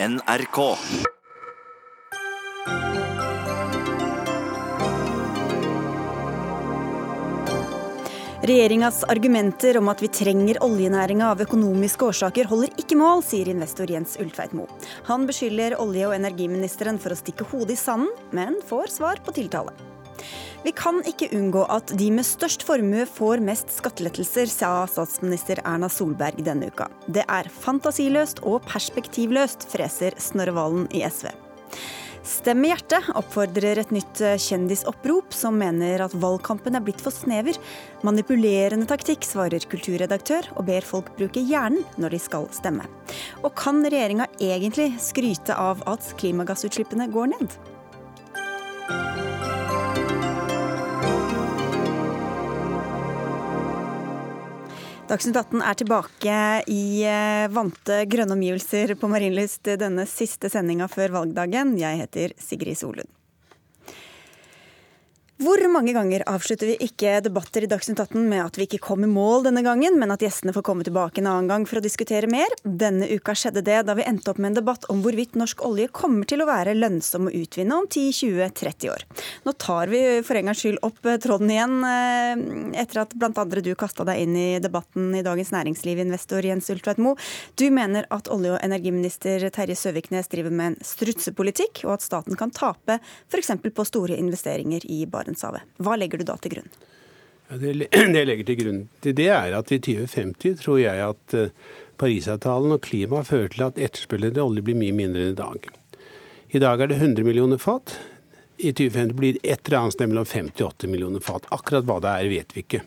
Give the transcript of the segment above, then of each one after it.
NRK. Regjeringas argumenter om at vi trenger oljenæringa av økonomiske årsaker, holder ikke mål, sier investor Jens Ulltveit-Moe. Han beskylder olje- og energiministeren for å stikke hodet i sanden, men får svar på tiltale. Vi kan ikke unngå at de med størst formue får mest skattelettelser, sa statsminister Erna Solberg denne uka. Det er fantasiløst og perspektivløst, freser Snorre Valen i SV. Stem med hjertet oppfordrer et nytt kjendisopprop som mener at valgkampen er blitt for snever. Manipulerende taktikk, svarer kulturredaktør, og ber folk bruke hjernen når de skal stemme. Og kan regjeringa egentlig skryte av at klimagassutslippene går ned? Dagsnytt 18 er tilbake i eh, vante grønne omgivelser på Marienlyst denne siste sendinga før valgdagen. Jeg heter Sigrid Solund. Hvor mange ganger avslutter vi ikke debatter i Dagsnytt 18 med at vi ikke kom i mål denne gangen, men at gjestene får komme tilbake en annen gang for å diskutere mer? Denne uka skjedde det da vi endte opp med en debatt om hvorvidt norsk olje kommer til å være lønnsom å utvinne om 10-20-30 år. Nå tar vi for en gangs skyld opp tråden igjen, eh, etter at bl.a. du kasta deg inn i debatten i Dagens Næringsliv, investor Jens Ultveit Moe. Du mener at olje- og energiminister Terje Søviknes driver med en strutsepolitikk, og at staten kan tape f.eks. på store investeringer i Barentshavet. Hva legger du da til grunn? Ja, det, det jeg legger til grunn til det, er at i 2050 tror jeg at uh, Parisavtalen og klima fører til at etterspørselen etter olje blir mye mindre enn i dag. I dag er det 100 millioner fat. I 2050 blir det et eller annet sted mellom 50 og 80 millioner fat. Akkurat hva det er, vet vi ikke.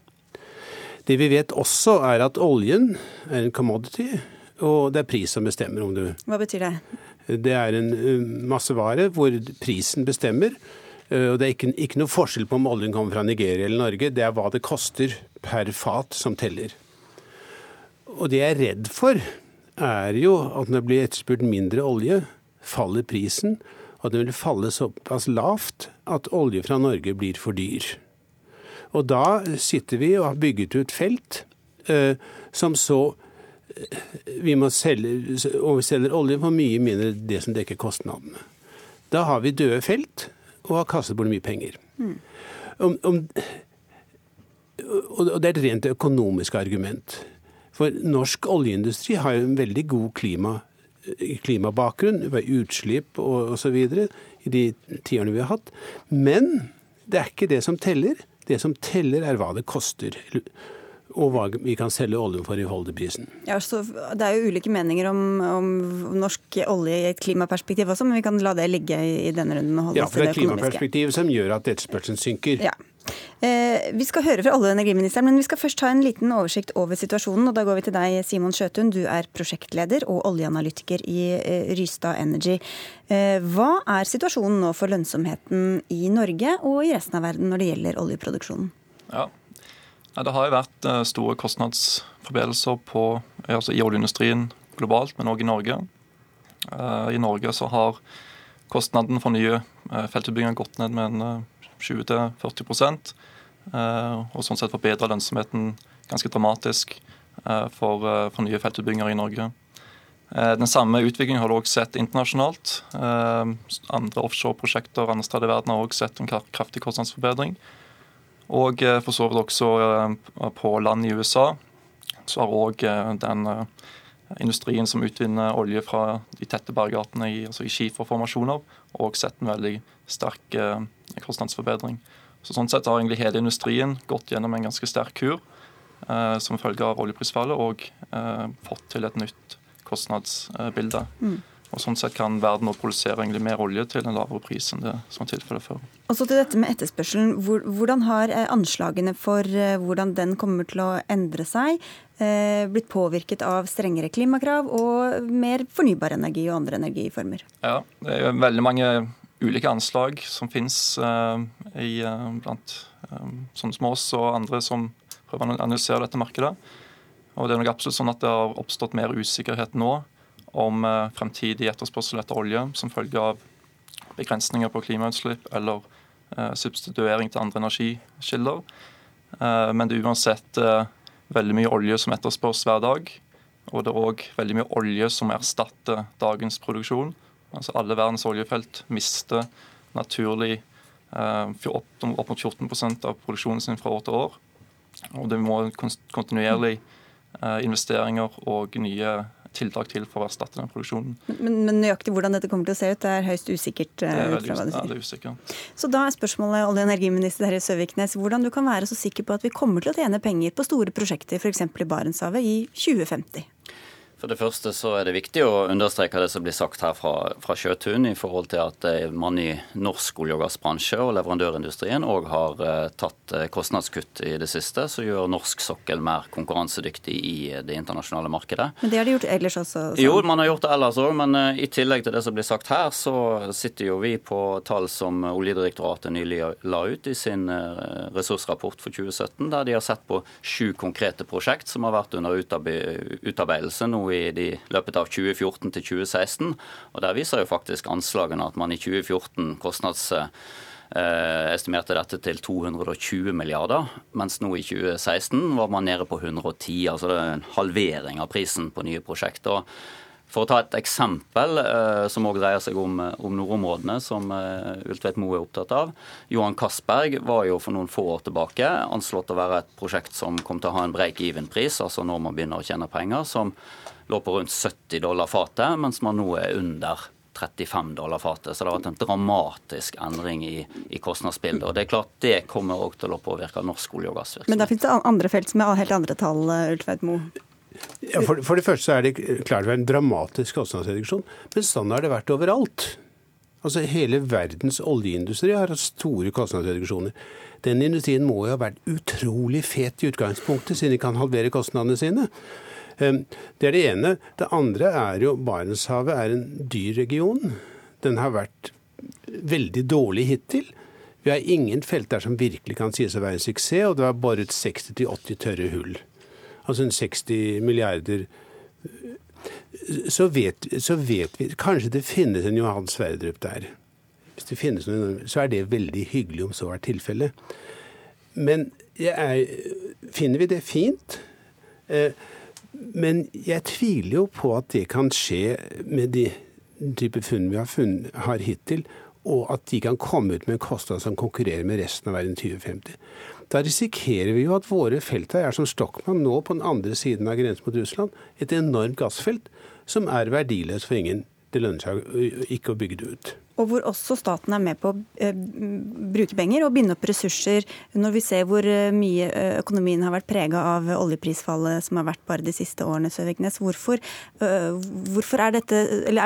Det vi vet også, er at oljen er en commodity, og det er pris som bestemmer om du Hva betyr det? Det er en uh, massevare hvor prisen bestemmer. Og Det er ikke, ikke, noe forskjell på om oljen kommer fra Nigeria eller Norge. Det er hva det koster per fat som teller. Og det jeg er redd for, er jo at når det blir etterspurt mindre olje, faller prisen. Og den vil falle såpass lavt at olje fra Norge blir for dyr. Og da sitter vi og har bygget ut felt eh, som så vi må selge, og vi selger olje for mye mindre det som dekker kostnadene. Da har vi døde felt og har kastet bort mye penger. Mm. Om, om, og det er et rent økonomisk argument. For norsk oljeindustri har jo en veldig god klima, klimabakgrunn, utslipp og osv. i de tiårene vi har hatt. Men det er ikke det som teller. Det som teller, er hva det koster. Og hva vi kan selge oljen for i holdeprisen. Ja, så det er jo ulike meninger om, om, norsk olje i et klimaperspektiv også, men vi kan la det ligge i denne runden. og holde ja, oss til det er klimaperspektivet som gjør at etterspørselen synker. Ja. Eh, vi skal høre fra olje- og energiministeren, men vi skal først ta en liten oversikt over situasjonen. og Da går vi til deg, Simon Sjøtun. Du er prosjektleder og oljeanalytiker i eh, Rystad Energy. Eh, hva er situasjonen nå for lønnsomheten i Norge og i resten av verden når det gjelder oljeproduksjonen? Ja, det har jo vært store kostnadsforbedrelser på, altså i oljeindustrien globalt, men òg i Norge. I Norge så har kostnaden for nye feltutbygginger gått ned med 20-40% og sånn sett forbedra lønnsomheten ganske dramatisk for, for nye feltutbygginger i Norge. Den samme utviklingen har du også sett internasjonalt. Andre offshoreprosjekter andre steder i verden har også sett en kraftig kostnadsforbedring. Og for så vidt også på land i USA så har òg den industrien som utvinner olje fra de tette bergartene i, altså i skiferformasjoner, òg sett en veldig sterk kostnadsforbedring. Så Sånn sett har egentlig hele industrien gått gjennom en ganske sterk kur eh, som følge av oljeprisfallet og eh, fått til et nytt kostnadsbilde. Mm. Og Sånn sett kan verden nå produsere egentlig mer olje til en lavere pris enn det som er tilfellet før. Og så til dette med etterspørselen. Hvordan har anslagene for hvordan den kommer til å endre seg, blitt påvirket av strengere klimakrav og mer fornybar energi og andre energiformer? Ja, det er jo veldig mange ulike anslag som finnes blant sånne som oss og andre som prøver å analysere dette markedet. Og det er nok absolutt sånn at det har oppstått mer usikkerhet nå om fremtidig etterspørsel etter olje som følge av begrensninger på klimautslipp eller eh, substituering til andre energikilder. Eh, men det er uansett eh, veldig mye olje som etterspørs hver dag. Og det er òg veldig mye olje som erstatter dagens produksjon. Altså Alle verdens oljefelt mister naturlig eh, opp, mot 14 av produksjonen sin fra år til år. Og det må kontinuerlig eh, investeringer og nye tiltak til for å erstatte den produksjonen. Men, men, nøyaktig hvordan dette kommer til å se ut, det er høyst usikkert? Det er veldig, ja, det er usikkert. Så da er spørsmålet, olje- og energiminister Terje Søviknes, hvordan du kan være så sikker på at vi kommer til å tjene penger på store prosjekter, f.eks. i Barentshavet, i 2050? For det første så er det viktig å understreke det som blir sagt her fra, fra Sjøtun, i forhold til at eh, man i norsk olje- og gassbransje og leverandørindustrien òg har uh, tatt uh, kostnadskutt i det siste, som gjør norsk sokkel mer konkurransedyktig i det internasjonale markedet. Men det har de gjort ellers også? Så. Jo, man har gjort det ellers òg, men i tillegg til det som blir sagt her, så sitter jo vi på tall som Oljedirektoratet nylig la ut i sin ressursrapport for 2017, der de har sett på sju konkrete prosjekt som har vært under utarbeidelse nå i de, løpet av 2014 til 2016. og Der viser jo faktisk anslagene at man i 2014 kostnads Eh, estimerte dette til 220 milliarder, mens nå i 2016 var man nede på 110. Altså det er en halvering av prisen på nye prosjekter. For å ta et eksempel eh, som òg dreier seg om, eh, om, nordområdene, som eh, Ultveit Moe er opptatt av. Johan Castberg var jo for noen få år tilbake anslått å være et prosjekt som kom til å ha en break-even-pris, altså når man begynner å tjene penger, som lå på rundt 70 dollar fatet, mens man nå er under 35 dollar fatet. Så det har vært en dramatisk endring i, i kostnadsbildet. Og det er klart det kommer òg til å påvirke norsk olje- og gassvirksomhet. Men da finnes det andre felt som er helt andre tall, Ultveit Moe? Ja, for, for, det første så er det klart det er en dramatisk kostnadsreduksjon, men sånn har det vært overalt. Altså Hele verdens oljeindustri har hatt store kostnadsreduksjoner. Den industrien må jo ha vært utrolig fet i utgangspunktet, siden de kan halvere kostnadene sine. Ehm, det er det ene. Det andre er jo Barentshavet er en dyr region. Den har vært veldig dårlig hittil. Vi har ingen felt der som virkelig kan sies å være en suksess, og det har boret 60-80 tørre hull altså 60 milliarder så vet, så vet, vi Kanskje det finnes en Johan Sverdrup der. Hvis det finnes noen, så er det veldig hyggelig om så er tilfellet. Men er, finner vi det fint? Eh, men jeg tviler jo på at det kan skje med de type funn vi har, funn, har hittil, og at de kan komme ut med en kostnad som konkurrerer med resten av verden 2050. Da risikerer vi jo at våre felt er som Stockmann nå på den andre siden av grensen mot Russland. Et enormt gassfelt som er verdiløst for ingen. Det lønner seg ikke å bygge det ut. Og hvor også staten er med på å eh, bruke penger og binde opp ressurser, når vi ser hvor eh, mye eh, økonomien har vært prega av oljeprisfallet som har vært bare de siste årene. Søviknes. Hvorfor, hvorfor, er dette,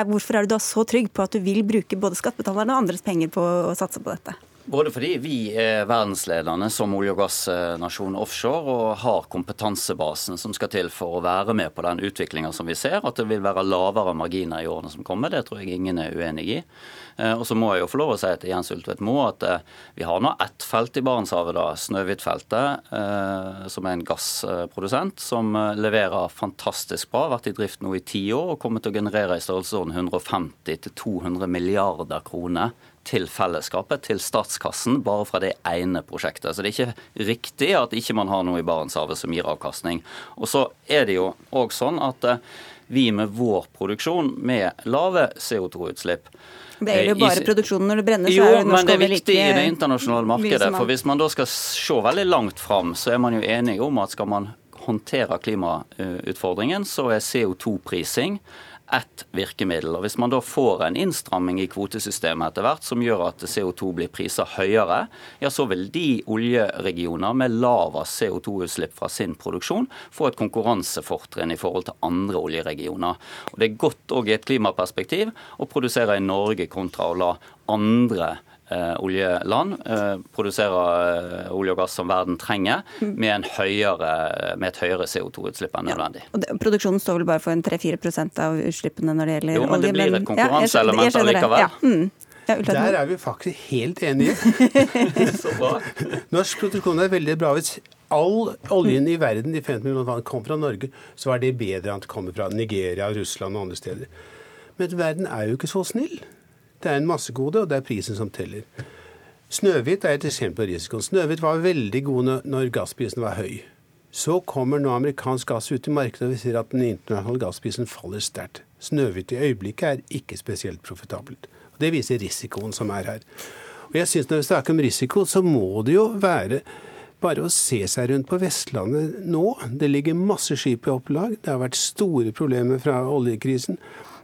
hvorfor er du da så trygg på at du vil bruke både skattebetalerne og andres penger på å satse på dette? Både fordi vi er verdensledende som olje- og gassnasjon offshore og har kompetansebasen som skal til for å være med på den utviklinga som vi ser. At det vil være lavere marginer i årene som kommer, det tror jeg ingen er uenig i. Eh, og så må jeg jo få lov å si til Jens Ultvedt Moe at eh, vi har nå ett felt i Barentshavet, da, Snøhvitfeltet, eh, som er en gassprodusent, som leverer fantastisk bra. Vært i drift nå i ti år og kommer til å generere i størrelsesorden 150-200 milliarder kroner til fellesskapet, til statskassen, bare fra det ene prosjektet. Så det er ikke riktig at ikke man har noe i Barentshavet som gir avkastning. Og så er det jo òg sånn at eh, vi med vår produksjon, med lave CO2-utslipp det er jo eh, bare produksjonen når det brenner, så er jo olje men det er viktig i det internasjonale markedet. For hvis man da skal se veldig langt fram, så er man jo enige om at skal man håndtere klimautfordringen, så er CO2-prising ett virkemiddel. Og Hvis man da får en innstramming i kvotesystemet etter hvert som gjør at CO2 blir priser høyere, ja så vil de oljeregioner med lavest CO2-utslipp fra sin produksjon få et konkurransefortrinn i forhold til andre oljeregioner. Og Det er godt òg i et klimaperspektiv å produsere i Norge kontra å la andre oljeland eh, produserer eh, olje og gass som verden trenger, med, høyere, med et høyere CO2-utslipp enn nødvendig. Ja, og produksjonen står vel bare for en 3-4% av utslippene når det gjelder olje? Jo, men det blir et konkurranseelement ja, allikevel. Ja. Mm. Ja, Der er vi faktisk helt enige. Norsk produksjon er veldig bra. Hvis all oljen i verden i 50 millioner vann kom fra Norge, så er det bedre enn det kommer fra Nigeria, Russland og andre steder. Men verden er jo ikke så snill. Det er en massegode, og det er prisen som teller. Snøhvit er et eksempel på risikoen. Snøhvit var veldig god når gassprisen var høy. Så kommer nå amerikansk gass ut i markedet, og vi ser at den internasjonale gassprisen faller sterkt. Snøhvit i øyeblikket er ikke spesielt profitabelt. Det viser risikoen som er her. Og jeg synes Når vi snakker om risiko, så må det jo være bare å se seg rundt på Vestlandet nå. Det ligger masse skip i opplag. Det har vært store problemer fra oljekrisen.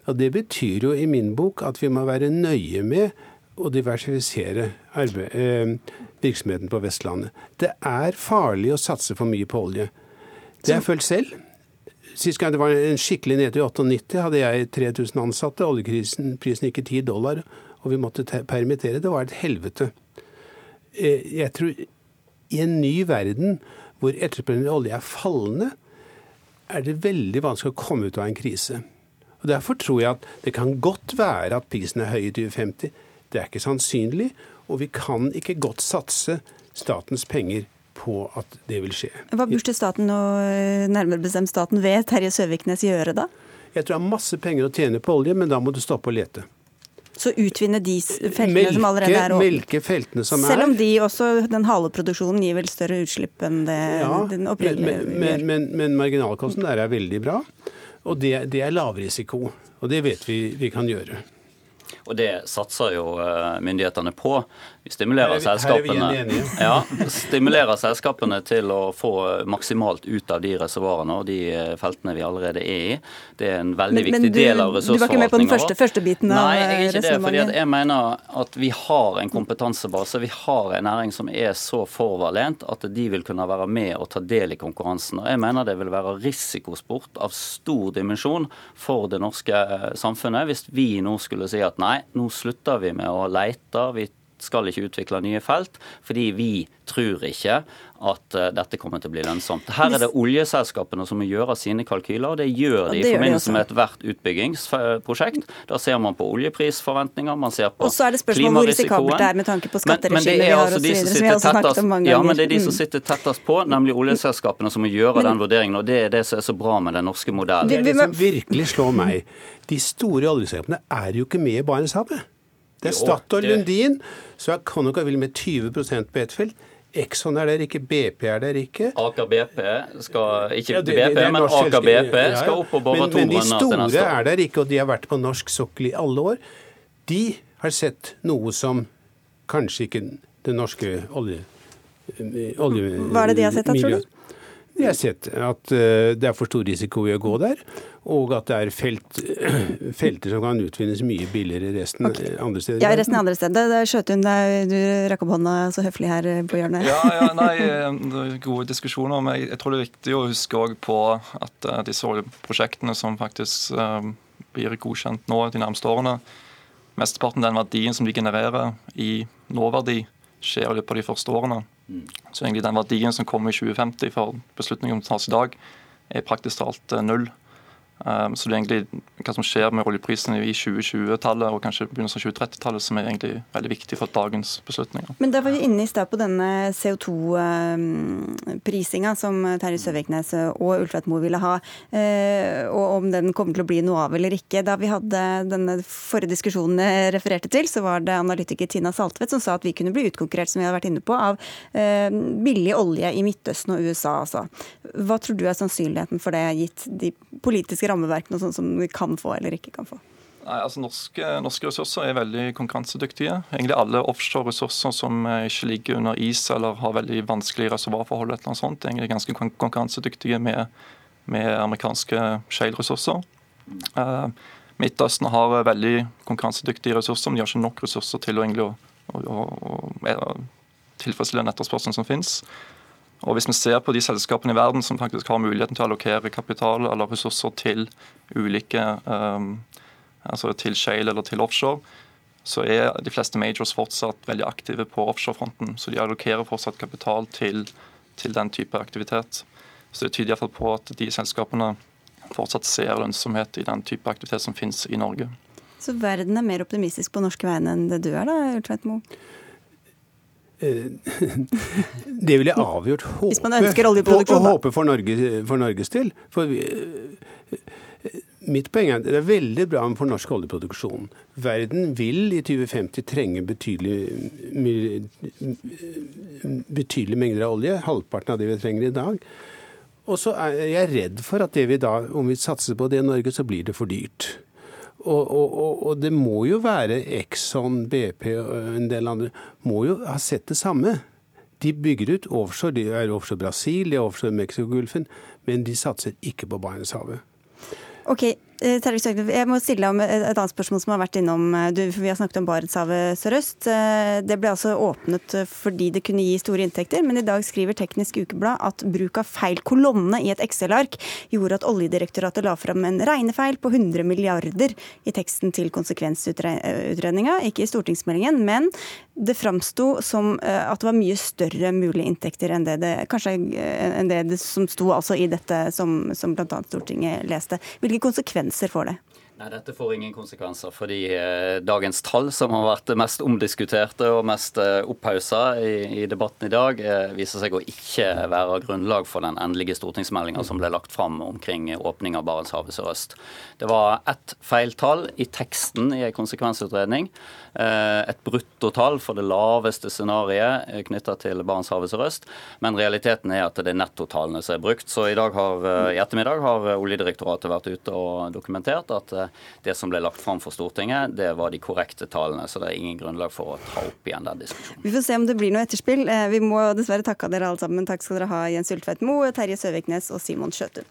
Og Det betyr jo i min bok at vi må være nøye med å diversifisere arbeid, eh, virksomheten på Vestlandet. Det er farlig å satse for mye på olje. Det har jeg følt selv. Sist gang det var en skikkelig ned til 98, hadde jeg 3000 ansatte. Oljekrisen prisen gikk i 10 dollar, og vi måtte permittere. Det var et helvete. Eh, jeg tror i en ny verden hvor etterspørselen etter olje er fallende, er det veldig vanskelig å komme ut av en krise. Og Derfor tror jeg at det kan godt være at prisen er høy i 2050. Det er ikke sannsynlig, og vi kan ikke godt satse statens penger på at det vil skje. Hva burde staten og eh, nærmere bestemt staten ved Terje Søviknes gjøre da? Jeg tror det er masse penger å tjene på olje, men da må du stoppe å lete. Så utvinne de feltene melke, som allerede er åpne? Melke feltene som Selv om de også, den haleproduksjonen gir vel større utslipp enn det ja, den opprinnelige men, men, men, men marginalkosten der er veldig bra. Og det, det er lavrisiko. Og det vet vi vi kan gjøre. Og det satser jo eh, myndighetene på. Vi stimulerer, er, selskapene, ja, stimulerer selskapene til å få maksimalt ut av de reservoarene og de eh, feltene vi allerede er i. Det er en veldig men, viktig men du, del av ressursforvaltninga. Du var ikke med på den første, første biten av Nei, jeg er ikke det. fordi jeg mener at vi har en kompetansebase. Vi har en næring som er så foroverlent at de vil kunne være med og ta del i konkurransen. Og jeg mener det vil være risikosport av stor dimensjon for det norske eh, samfunnet hvis vi nå skulle si at nei, nå slutter vi med å leite. vi skal ikke utvikle nye felt, fordi vi tror ikke at uh, dette kommer til å bli lønnsomt. Her er det oljeselskapene som må gjøre sine kalkyler, og det gjør de i forbindelse med ethvert utbyggingsprosjekt. Da ser man på oljeprisforventninger, man ser på klimarisikoen. Og så er det spørsmål hvor risikabelt det er med tanke på skatteregimet vi har altså osv., som vi har snakket om mange ganger. Ja, men det er de som sitter tettest på, nemlig oljeselskapene, som må gjøre men, den vurderingen. Og det er det som er så bra med den norske modellen. Det, det som virkelig slår meg, de store oljeselskapene er jo ikke med i Barentshavet. Det er Statoil Lundin, så er Conoco vil med 20 på ett felt. Exxon er der ikke, BP er der ikke. Aker BP skal Ikke ja, det, BP, det men Aker BP ja, ja. skal opp og bore to brønner til neste år. Men de store er der ikke, og de har vært på norsk sokkel i alle år. De har sett noe som kanskje ikke det norske olje... olje Hva er det de har sett, da, tror du? De har sett at uh, det er for stor risiko i å gå der og at det er felt, felter som kan utvinnes mye billigere resten okay. andre steder. Ja, resten andre steder. Skjøtun, du rakk opp hånda så høflig her på hjørnet. Ja, ja nei, eh, gode diskusjoner. Men jeg, tror det er viktig å huske på at disse oljeprosjektene som faktisk blir godkjent nå de nærmeste årene, mesteparten av den verdien som de genererer i nåverdi, skjer i løpet av de første årene. Mm. Så egentlig den verdien som kommer i 2050 for beslutningen som tas i dag, er praktisk talt null. Um, så det er egentlig hva som skjer med oljeprisene i 2020-tallet og kanskje begynnelsen av 2030-tallet som er egentlig veldig viktig for dagens beslutninger. Men da var vi inne i sted på denne CO2-prisinga som Terje Søviknes og Ulfred Moe ville ha, eh, og om den kommer til å bli noe av eller ikke. Da vi hadde denne forrige diskusjonen jeg refererte til, så var det analytiker Tina Saltvedt som sa at vi kunne bli utkonkurrert, som vi har vært inne på, av eh, billig olje i Midtøsten og USA. Altså. Hva tror du er sannsynligheten for det, gitt de politiske rammeverkene sånn som vi kan få eller ikke kan få? Nei, altså norske, norske, ressurser er veldig konkurransedyktige. Egentlig alle offshore ressurser som eh, ikke ligger under is eller har veldig vanskelige reservoarforhold, eller noe sånt, er egentlig ganske konkurransedyktige med, med amerikanske shale-ressurser. Uh, Midtøsten har veldig konkurransedyktige ressurser, men de har ikke nok ressurser til å, egentlig, å, å, å, å tilfredsstille den etterspørselen som finnes. Og Hvis vi ser på de selskapene i verden som faktisk har muligheten til å allokere kapital eller ressurser til ulike um, altså til shale eller til offshore, så er de fleste majors fortsatt veldig aktive på offshorefronten. Så de allokerer fortsatt kapital til, til den type aktivitet. Så det tyder iallfall på at de selskapene fortsatt ser lønnsomhet i den type aktivitet som finnes i Norge. Så verden er mer optimistisk på norske vegne enn det du er, da, Ultveit Moe? Eh, det vil jeg avgjort håpe, oljeproduksjon, håpe for, Norge, for Norges del. For vi, eh, mitt poeng er det er veldig bra for norsk oljeproduksjon. Verden vil i 2050 trenge betydelige, betydelige mengder av olje. Halvparten av det vi trenger i dag. Og så er jeg redd for at det vi da, om vi satser på det i Norge, så blir det for dyrt. Og, og, og, det må jo være Exxon, BP og en del andre må jo ha sett det samme. De bygger ut offshore. De er offshore Brasil, de er offshore Mexicogolfen, men de satser ikke på Barentshavet. Ok, Eh, jeg må stille om et annet spørsmål som har vært innom. du, for vi har snakket om Barentshavet sørøst. Eh, det ble altså åpnet fordi det kunne gi store inntekter, men i dag skriver Teknisk Ukeblad at bruk av feil kolonne i et Excel-ark gjorde at Oljedirektoratet la fram en regnefeil på 100 milliarder i teksten til konsekvensutredninga, ikke i stortingsmeldingen, men det framsto som at det var mye større mulige inntekter enn det, det, enn det som sto altså i dette som, som bl.a. Stortinget leste. Hvilke konsekvenser konsekvenser for det? Nei, Dette får ingen konsekvenser, fordi eh, dagens tall, som har vært det mest omdiskuterte og mest eh, opphausa i, i, debatten i dag, eh, viser seg å ikke være grunnlag for den endelige stortingsmeldinga som ble lagt fram omkring åpning av Barentshavet sørøst. Det var ett feiltall i teksten i en konsekvensutredning. Eh, et bruttotall for det laveste scenarioet eh, knytta til Barentshavet sørøst. Men realiteten er at det er nettotallene som er brukt. Så i, dag har, eh, i ettermiddag har Oljedirektoratet vært ute og dokumentert at det som ble lagt fram for Stortinget, det var de korrekte tallene. Så det er ingen grunnlag for å ta opp igjen den diskusjonen. Vi får se om det blir noe etterspill. Vi må dessverre takke dere alle sammen. Takk skal dere ha, Jens Ultveit Moe, Terje Søviknes og Simon Skjøtun.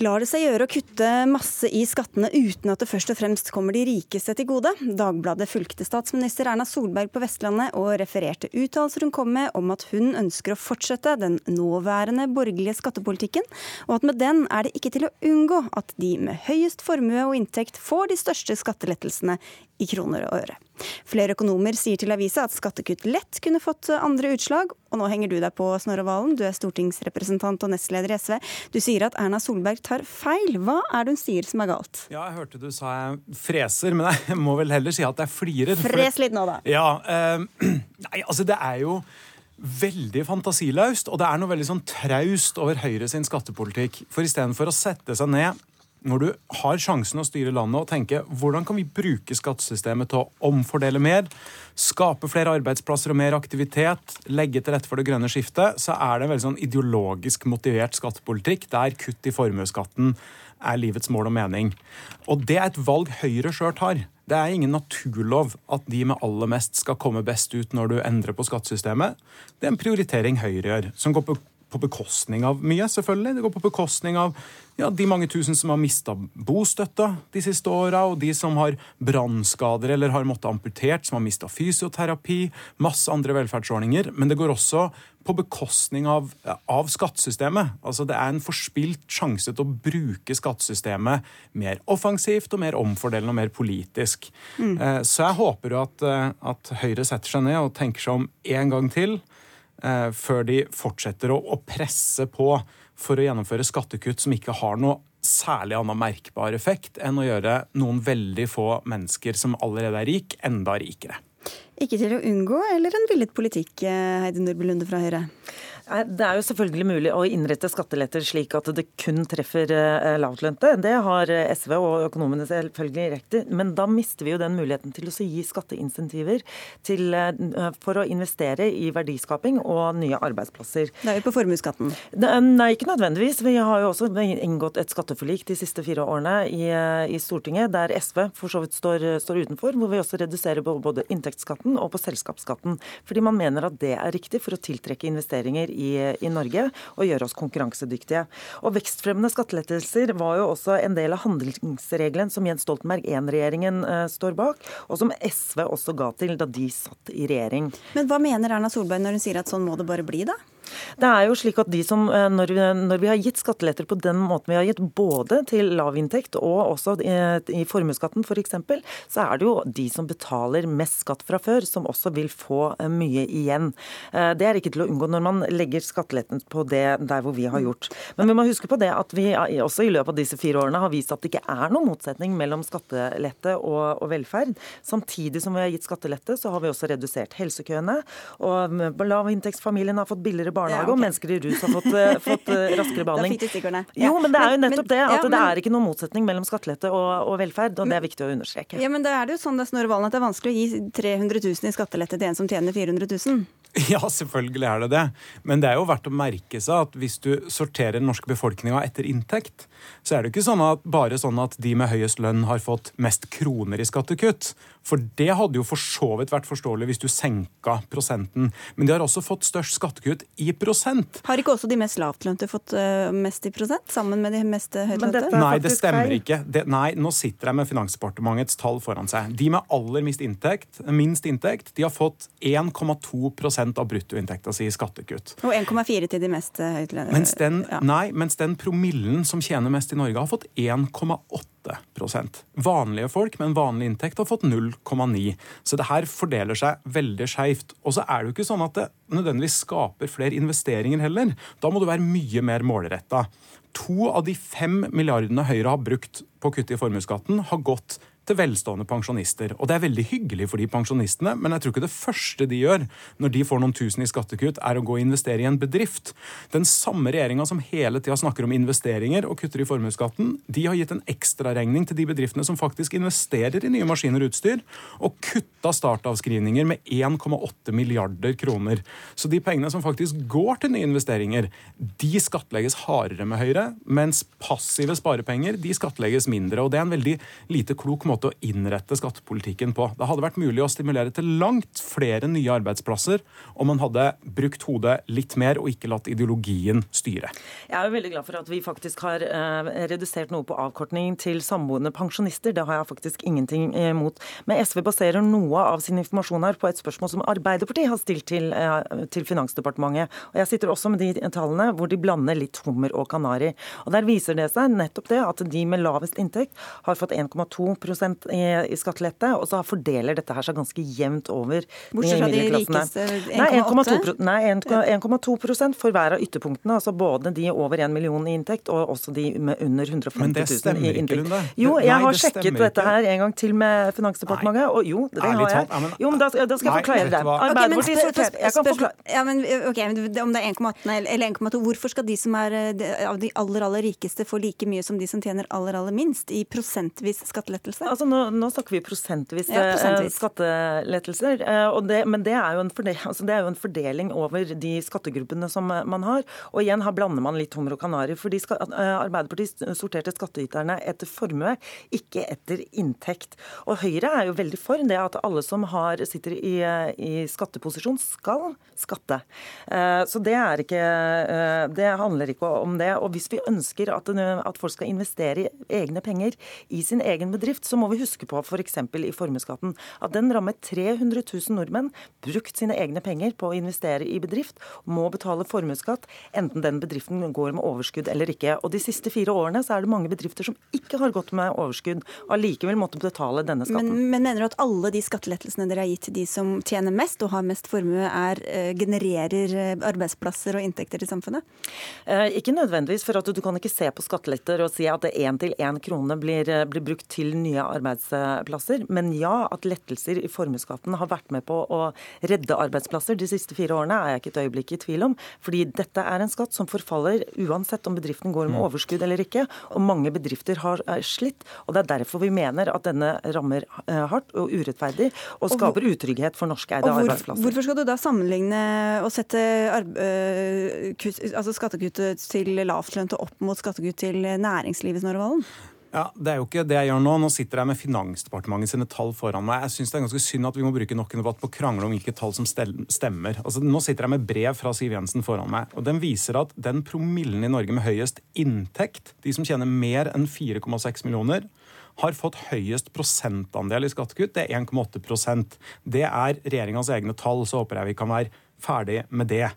Lar det seg gjøre å kutte masse i skattene uten at det først og fremst kommer de rikeste til gode? Dagbladet fulgte statsminister Erna Solberg på Vestlandet og refererte uttalelser hun kom med om at hun ønsker å fortsette den nåværende borgerlige skattepolitikken, og at med den er det ikke til å unngå at de med høyest formue og inntekt får de største skattelettelsene i kroner og øre. Flere økonomer sier til avisa at skattekutt lett kunne fått andre utslag, og nå henger du deg på, Snorre Valen, du er stortingsrepresentant og nestleder i SV. Du sier at Erna Solberg tar feil. Hva er det hun sier som er galt? Ja, jeg hørte du sa jeg freser, men jeg må vel heller si at jeg flirer. Fres litt nå, da. Ja, Eh, Nei, altså det er jo veldig fantasiløst, og det er noe veldig sånn traust over Høyre sin skattepolitikk. For istedenfor å sette seg ned når du har sjansen å styre landet og tenke hvordan kan vi bruke skattesystemet til å omfordele mer, skape flere arbeidsplasser og mer aktivitet, legge til rette for det grønne skiftet, så er det en veldig sånn ideologisk motivert skattepolitikk der kutt i formuesskatten er livets mål og mening. Og det er et valg Høyre sjøl tar. Det er ingen naturlov at de med aller mest skal komme best ut når du endrer på skattesystemet. Det er en prioritering Høyre gjør, som går på på bekostning av mye, selvfølgelig. Det går på bekostning av ja, de mange tusen som har mista bostøtta de siste åra, og de som har brannskader eller har måttet amputert, som har mista fysioterapi, masse andre velferdsordninger. Men det går også på bekostning av, av, skattesystemet. Altså Det er en forspilt sjanse til å bruke skattesystemet mer offensivt og mer omfordelende og mer politisk. Mm. Eh, så jeg håper jo at, eh, at Høyre setter seg ned og tenker seg om en gang til før de fortsetter å, presse på for å gjennomføre skattekutt som ikke har noe særlig annen merkbar effekt enn å gjøre noen veldig få mennesker som allerede er rik, enda rikere. Ikke til å unngå, eller en villet politikk, eh, Heidi Nordby Lunde fra Høyre? Det er jo selvfølgelig mulig å innrette skatteletter slik at det kun treffer eh, lavtlønte. Det har eh, SV og økonomene selvfølgelig rett i. Men da mister vi jo den muligheten til å gi skatteinsentiver til, eh, for å investere i verdiskaping og nye arbeidsplasser. Det er jo på formuesskatten? Nei, ikke nødvendigvis. Vi har jo også inngått et skatteforlik de siste fire årene i, i Stortinget, der SV for så vidt står, står, utenfor, hvor vi også reduserer både inntektsskatten og på selskapsskatten. Fordi man mener at det er riktig for å tiltrekke investeringer i, i Norge og gjøre oss konkurransedyktige. Og Vekstfremmende skattelettelser var jo også en del av handlingsregelen som Jens Stoltenberg I-regjeringen eh, står bak, og som SV også ga til da de satt i regjering. Men hva mener Erna Solberg når hun sier at sånn må det bare bli, da? Det er jo slik at de som, eh, når vi, når vi har gitt skatteletter på den måten vi har gitt, både til lavinntekt og også i, i formuesskatten f.eks., for så er det jo de som betaler mest skatt fra før, som også vil få eh, mye igjen. Eh, det er ikke til å unngå når man legger skatteletten på det der hvor vi har gjort. Men vi må huske på det at vi også i løpet av disse fire årene har vist at det ikke er noen motsetning mellom skattelette og, og velferd. Samtidig som vi har gitt skattelette, så har vi også redusert helsekøene. Og lavinntektsfamiliene har fått billigere barnehage, Ja, okay. og mennesker i rus har fått, eh, fått eh, raskere behandling. Jo, men det er jo nettopp det. At det er ikke noen motsetning mellom skattelette og, og velferd, og det er viktig å understreke. Ja, men da er det jo sånn det er Snorre Valen at det er vanskelig å gi 300 000 i skattelette til en som tjener 400 000. Ja, selvfølgelig er det det. Men det er jo verdt å merke seg at hvis du sorterer den norske befolkninga etter inntekt, så er det jo ikke sånn at, bare sånn at de med høyest lønn har fått mest kroner i skattekutt. For det hadde jo for så vidt vært forståelig hvis du senka prosenten. Men de har også fått størst skattekutt i prosent. Har ikke også de mest lavtlønte fått øh, mest i prosent, sammen med de mest Men høytlønte? Nei, det stemmer ikke. Det, nei, nå sitter jeg med Finansdepartementets tall foran seg. De med aller minst inntekt, minst inntekt de har fått 1,2 av bruttoinntekta si i skattekutt. Og 1,4 til de mest høytlønnede. Mens den, Ja. nei, mens den promillen som tjener mest i Norge, har fått 1,8 prosent. Vanlige folk med en vanlig inntekt har fått 0,9 Så det her fordeler seg veldig skeivt. Og så er det jo ikke sånn at det nødvendigvis skaper flere investeringer heller. Da må du være mye mer målretta. To av de fem milliardene Høyre har brukt på å kutte i formuesskatten, har gått til velstående pensjonister. Og det er veldig hyggelig for de pensjonistene, men jeg tror ikke det første de gjør når de får noen tusen i skattekutt, er å gå og investere i en bedrift. Den samme regjeringa som hele tida snakker om investeringer og kutter i formuesskatten, de har gitt en ekstraregning til de bedriftene som faktisk investerer i nye maskiner og utstyr, og kutta startavskrivninger med 1,8 milliarder kroner. Så de pengene som faktisk går til nye investeringer, de skattlegges hardere med Høyre, mens passive sparepenger de skattlegges mindre. og Det er en veldig lite klok måte å innrette skattepolitikken på. Det hadde vært mulig å stimulere til langt flere nye arbeidsplasser om man hadde brukt hodet litt mer og ikke latt ideologien styre. Jeg er jo veldig glad for at vi faktisk har eh, redusert noe på avkortning til samboende pensjonister. Det har jeg faktisk ingenting imot. Men SV baserer noe av sin informasjon her på et spørsmål som Arbeiderpartiet har stilt til, eh, til Finansdepartementet. Og Jeg sitter også med de tallene hvor de blander litt hummer og kanari. Og Der viser det seg nettopp det at de med lavest inntekt har fått 1,2 i, i skattelette, og så fordeler dette her seg ganske jevnt over Bortsett fra de rikeste, 1,8? 1,2 Nei, 1,2 for hver av ytterpunktene. Altså både de over 1 million i inntekt, og også de med under 150 000 i inntekt. Men det stemmer ikke. Lunde. Jo, jeg nei, har det sjekket dette her en gang til med Finansdepartementet, og jo, det Ærlig har jeg. talt, ja, men- Jo, men da, da skal jeg Nei, forklare det. Arbeiderpartiet spør- Jeg kan forklare. Ja, men ok, men Om det er 1,8 eller eller 1,2, hvorfor skal de som er eh, av de aller aller rikeste få like mye som de som tjener aller aller minst, i prosentvis skattelettelse? Altså, nå, nå snakker vi prosentvis, Ja, eh, prosentvis. skattelettelser. eh, Og det, men det er, jo en fordel, altså det er jo en fordeling over de skattegruppene som eh, man har. Og igjen, her blander man litt hummer og kanari. fordi ska, Arbeiderpartiet sorterte skattyterne etter formue, ikke etter inntekt. Og Høyre er jo veldig for det at alle som har, sitter i, i skatteposisjon, skal skatte. Så det er ikke Det handler ikke om det. Og hvis vi ønsker at, at folk skal investere i egne penger i sin egen bedrift, så må vi huske på f.eks. i formuesskatten at den rammer 300 000 nordmenn brukt sine egne penger på å investere i bedrift, må betale formuesskatt enten den bedriften går med overskudd eller ikke. Og de siste fire årene så er det mange bedrifter som ikke har gått med overskudd, og allikevel måtte betale denne skatten. Men, men mener du at alle de skattelettelsene dere har gitt til de som tjener mest og har mest formue, er, eh, genererer eh, arbeidsplasser og inntekter i samfunnet? Eh, Ikke nødvendigvis, for at du kan ikke se på skatteletter og si at det én til én krone blir, eh, blir brukt til nye arbeidsplasser. Men ja, at lettelser i formuesskatten har vært med på å redde arbeidsplasser de siste fire årene, er jeg ikke et øyeblikk i tvil om. Fordi dette er en skatt som forfaller uansett om bedriften går med overskudd eller ikke. Og mange bedrifter har er slitt. Og det er derfor vi mener at denne rammer eh, hardt og urettferdig og skaper utrygghet for norskeide hvor, arbeidsplasser. hvorfor skal du da sammenligne og sette kutt, altså skattekuttet til lavtlønte opp mot skattekutt til næringslivet, Snorre Valen? Ja, Det er jo ikke det jeg gjør nå. Nå sitter jeg med Finansdepartementet sine tall foran meg. Jeg syns det er ganske synd at vi må bruke nok en debatt på å krangle om hvilke tall som stemmer. Altså, Nå sitter jeg med brev fra Siv Jensen foran meg, og den viser at den promillen i Norge med høyest inntekt, de som tjener mer enn 4,6 millioner, har fått høyest prosentandel i skattekutt. Det er 1,8% Det er regjeringas egne tall, så håper jeg vi kan være ferdig med det.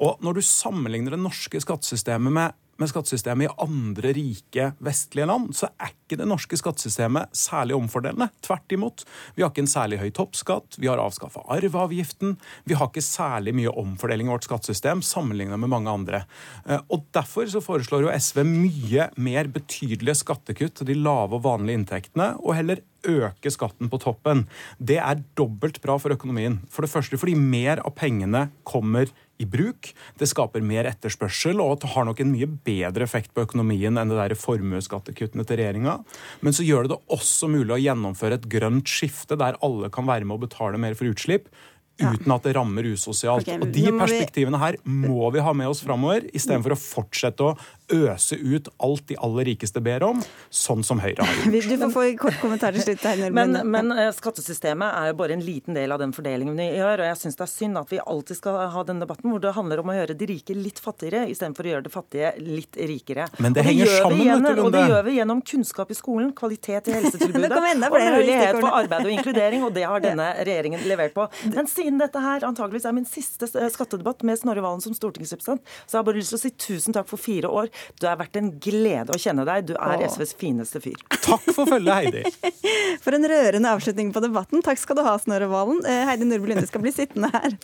Og når du sammenligner det norske skattesystemet med med skattesystemet i andre rike vestlige land, så er ikke det norske skattesystemet særlig omfordelende. Tvert imot. Vi har ikke en særlig høy toppskatt, vi har avskaffa arveavgiften. Vi har ikke særlig mye omfordeling i vårt skattesystem sammenlignet med mange andre. Eh, Og Derfor så foreslår jo SV mye mer betydelige skattekutt til de lave og vanlige inntektene, og heller øke skatten på toppen. Det er dobbelt bra for økonomien. For det første fordi mer av pengene kommer i bruk. Det skaper mer etterspørsel og har nok en mye bedre effekt på økonomien enn det der formuesskattekuttene til regjeringa. Men så gjør det det også mulig å gjennomføre et grønt skifte der alle kan være med å betale mer for utslipp uten at det rammer usosialt. Okay, og De perspektivene her må vi ha med oss framover, istedenfor å fortsette å øse ut alt de aller rikeste ber om, sånn som Høyre har gjort. Du får få en kort kommentar til slutt. Men, men, eh, skattesystemet er jo bare en liten del av den fordelingen vi gjør. og Jeg syns det er synd at vi alltid skal ha den debatten hvor det handler om å gjøre de rike litt fattigere, istedenfor å gjøre de fattige litt rikere. Men det, det henger sammen, igjen, Og det gjør vi gjennom kunnskap i skolen, kvalitet i helsetilbudet og mulighet for arbeid og inkludering, og det har denne regjeringen levert på. Men siden dette her antageligvis er min siste skattedebatt med Snorre Valen som stortingsrepresentant, så har jeg bare lyst til å si tusen takk for fire år. Du har vært en glede å kjenne deg. Du er SVs fineste fyr. Takk for følget, Heidi. For en rørende avslutning på debatten. Takk skal du ha, Snorre Valen. Eh, Heidi Nordby Lunde skal bli sittende her.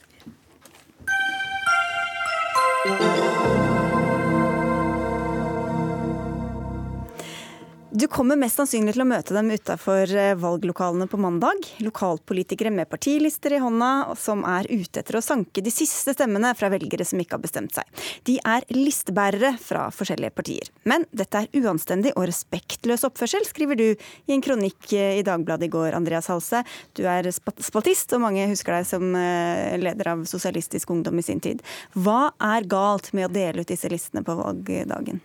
Du kommer mest sannsynlig til å møte dem utafor eh, valglokalene på mandag. Lokalpolitikere med partilister i hånda som er ute etter å sanke de siste stemmene fra velgere som ikke har bestemt seg. De er listebærere fra forskjellige partier. Men dette er uanstendig og respektløs oppførsel, skriver du i en kronikk eh, i Dagbladet i går, Andreas Halse. Du er spaltist, og mange husker deg som eh, leder av Sosialistisk Ungdom i sin tid. Hva er galt med å dele ut disse listene på valgdagen?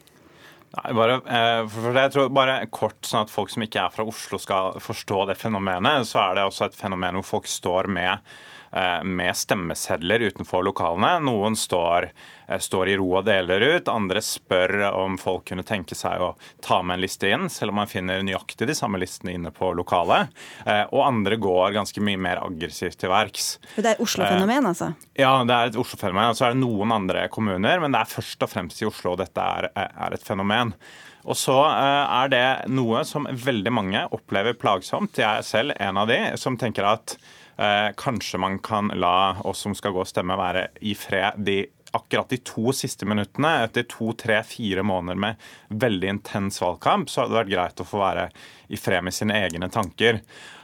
Nei, bare, eh, for jeg tror bare kort, sånn at folk som ikke er fra Oslo skal forstå det fenomenet, så er det også et fenomen hvor folk står med med stemmesedler utenfor lokalene. Noen står, eh, står, i ro og deler ut, andre spør om folk kunne tenke seg å ta med en liste inn, selv om man finner nøyaktig de samme listene inne på lokalet. Eh, og andre går ganske mye mer aggressivt til verks. Det er Oslo-fenomen, altså? Ja, det er et Oslo-fenomen. Og så er det noen andre kommuner, men det er først og fremst i Oslo dette er, er et fenomen. Og så er det noe som veldig mange opplever plagsomt. Jeg er selv en av de som tenker at Eh, kanskje man kan la oss som skal gå og stemme, være i fred de akkurat de to siste minuttene, etter to, tre, fire måneder med veldig intens valgkamp, så hadde det vært greit å få være i fred med sine egne tanker.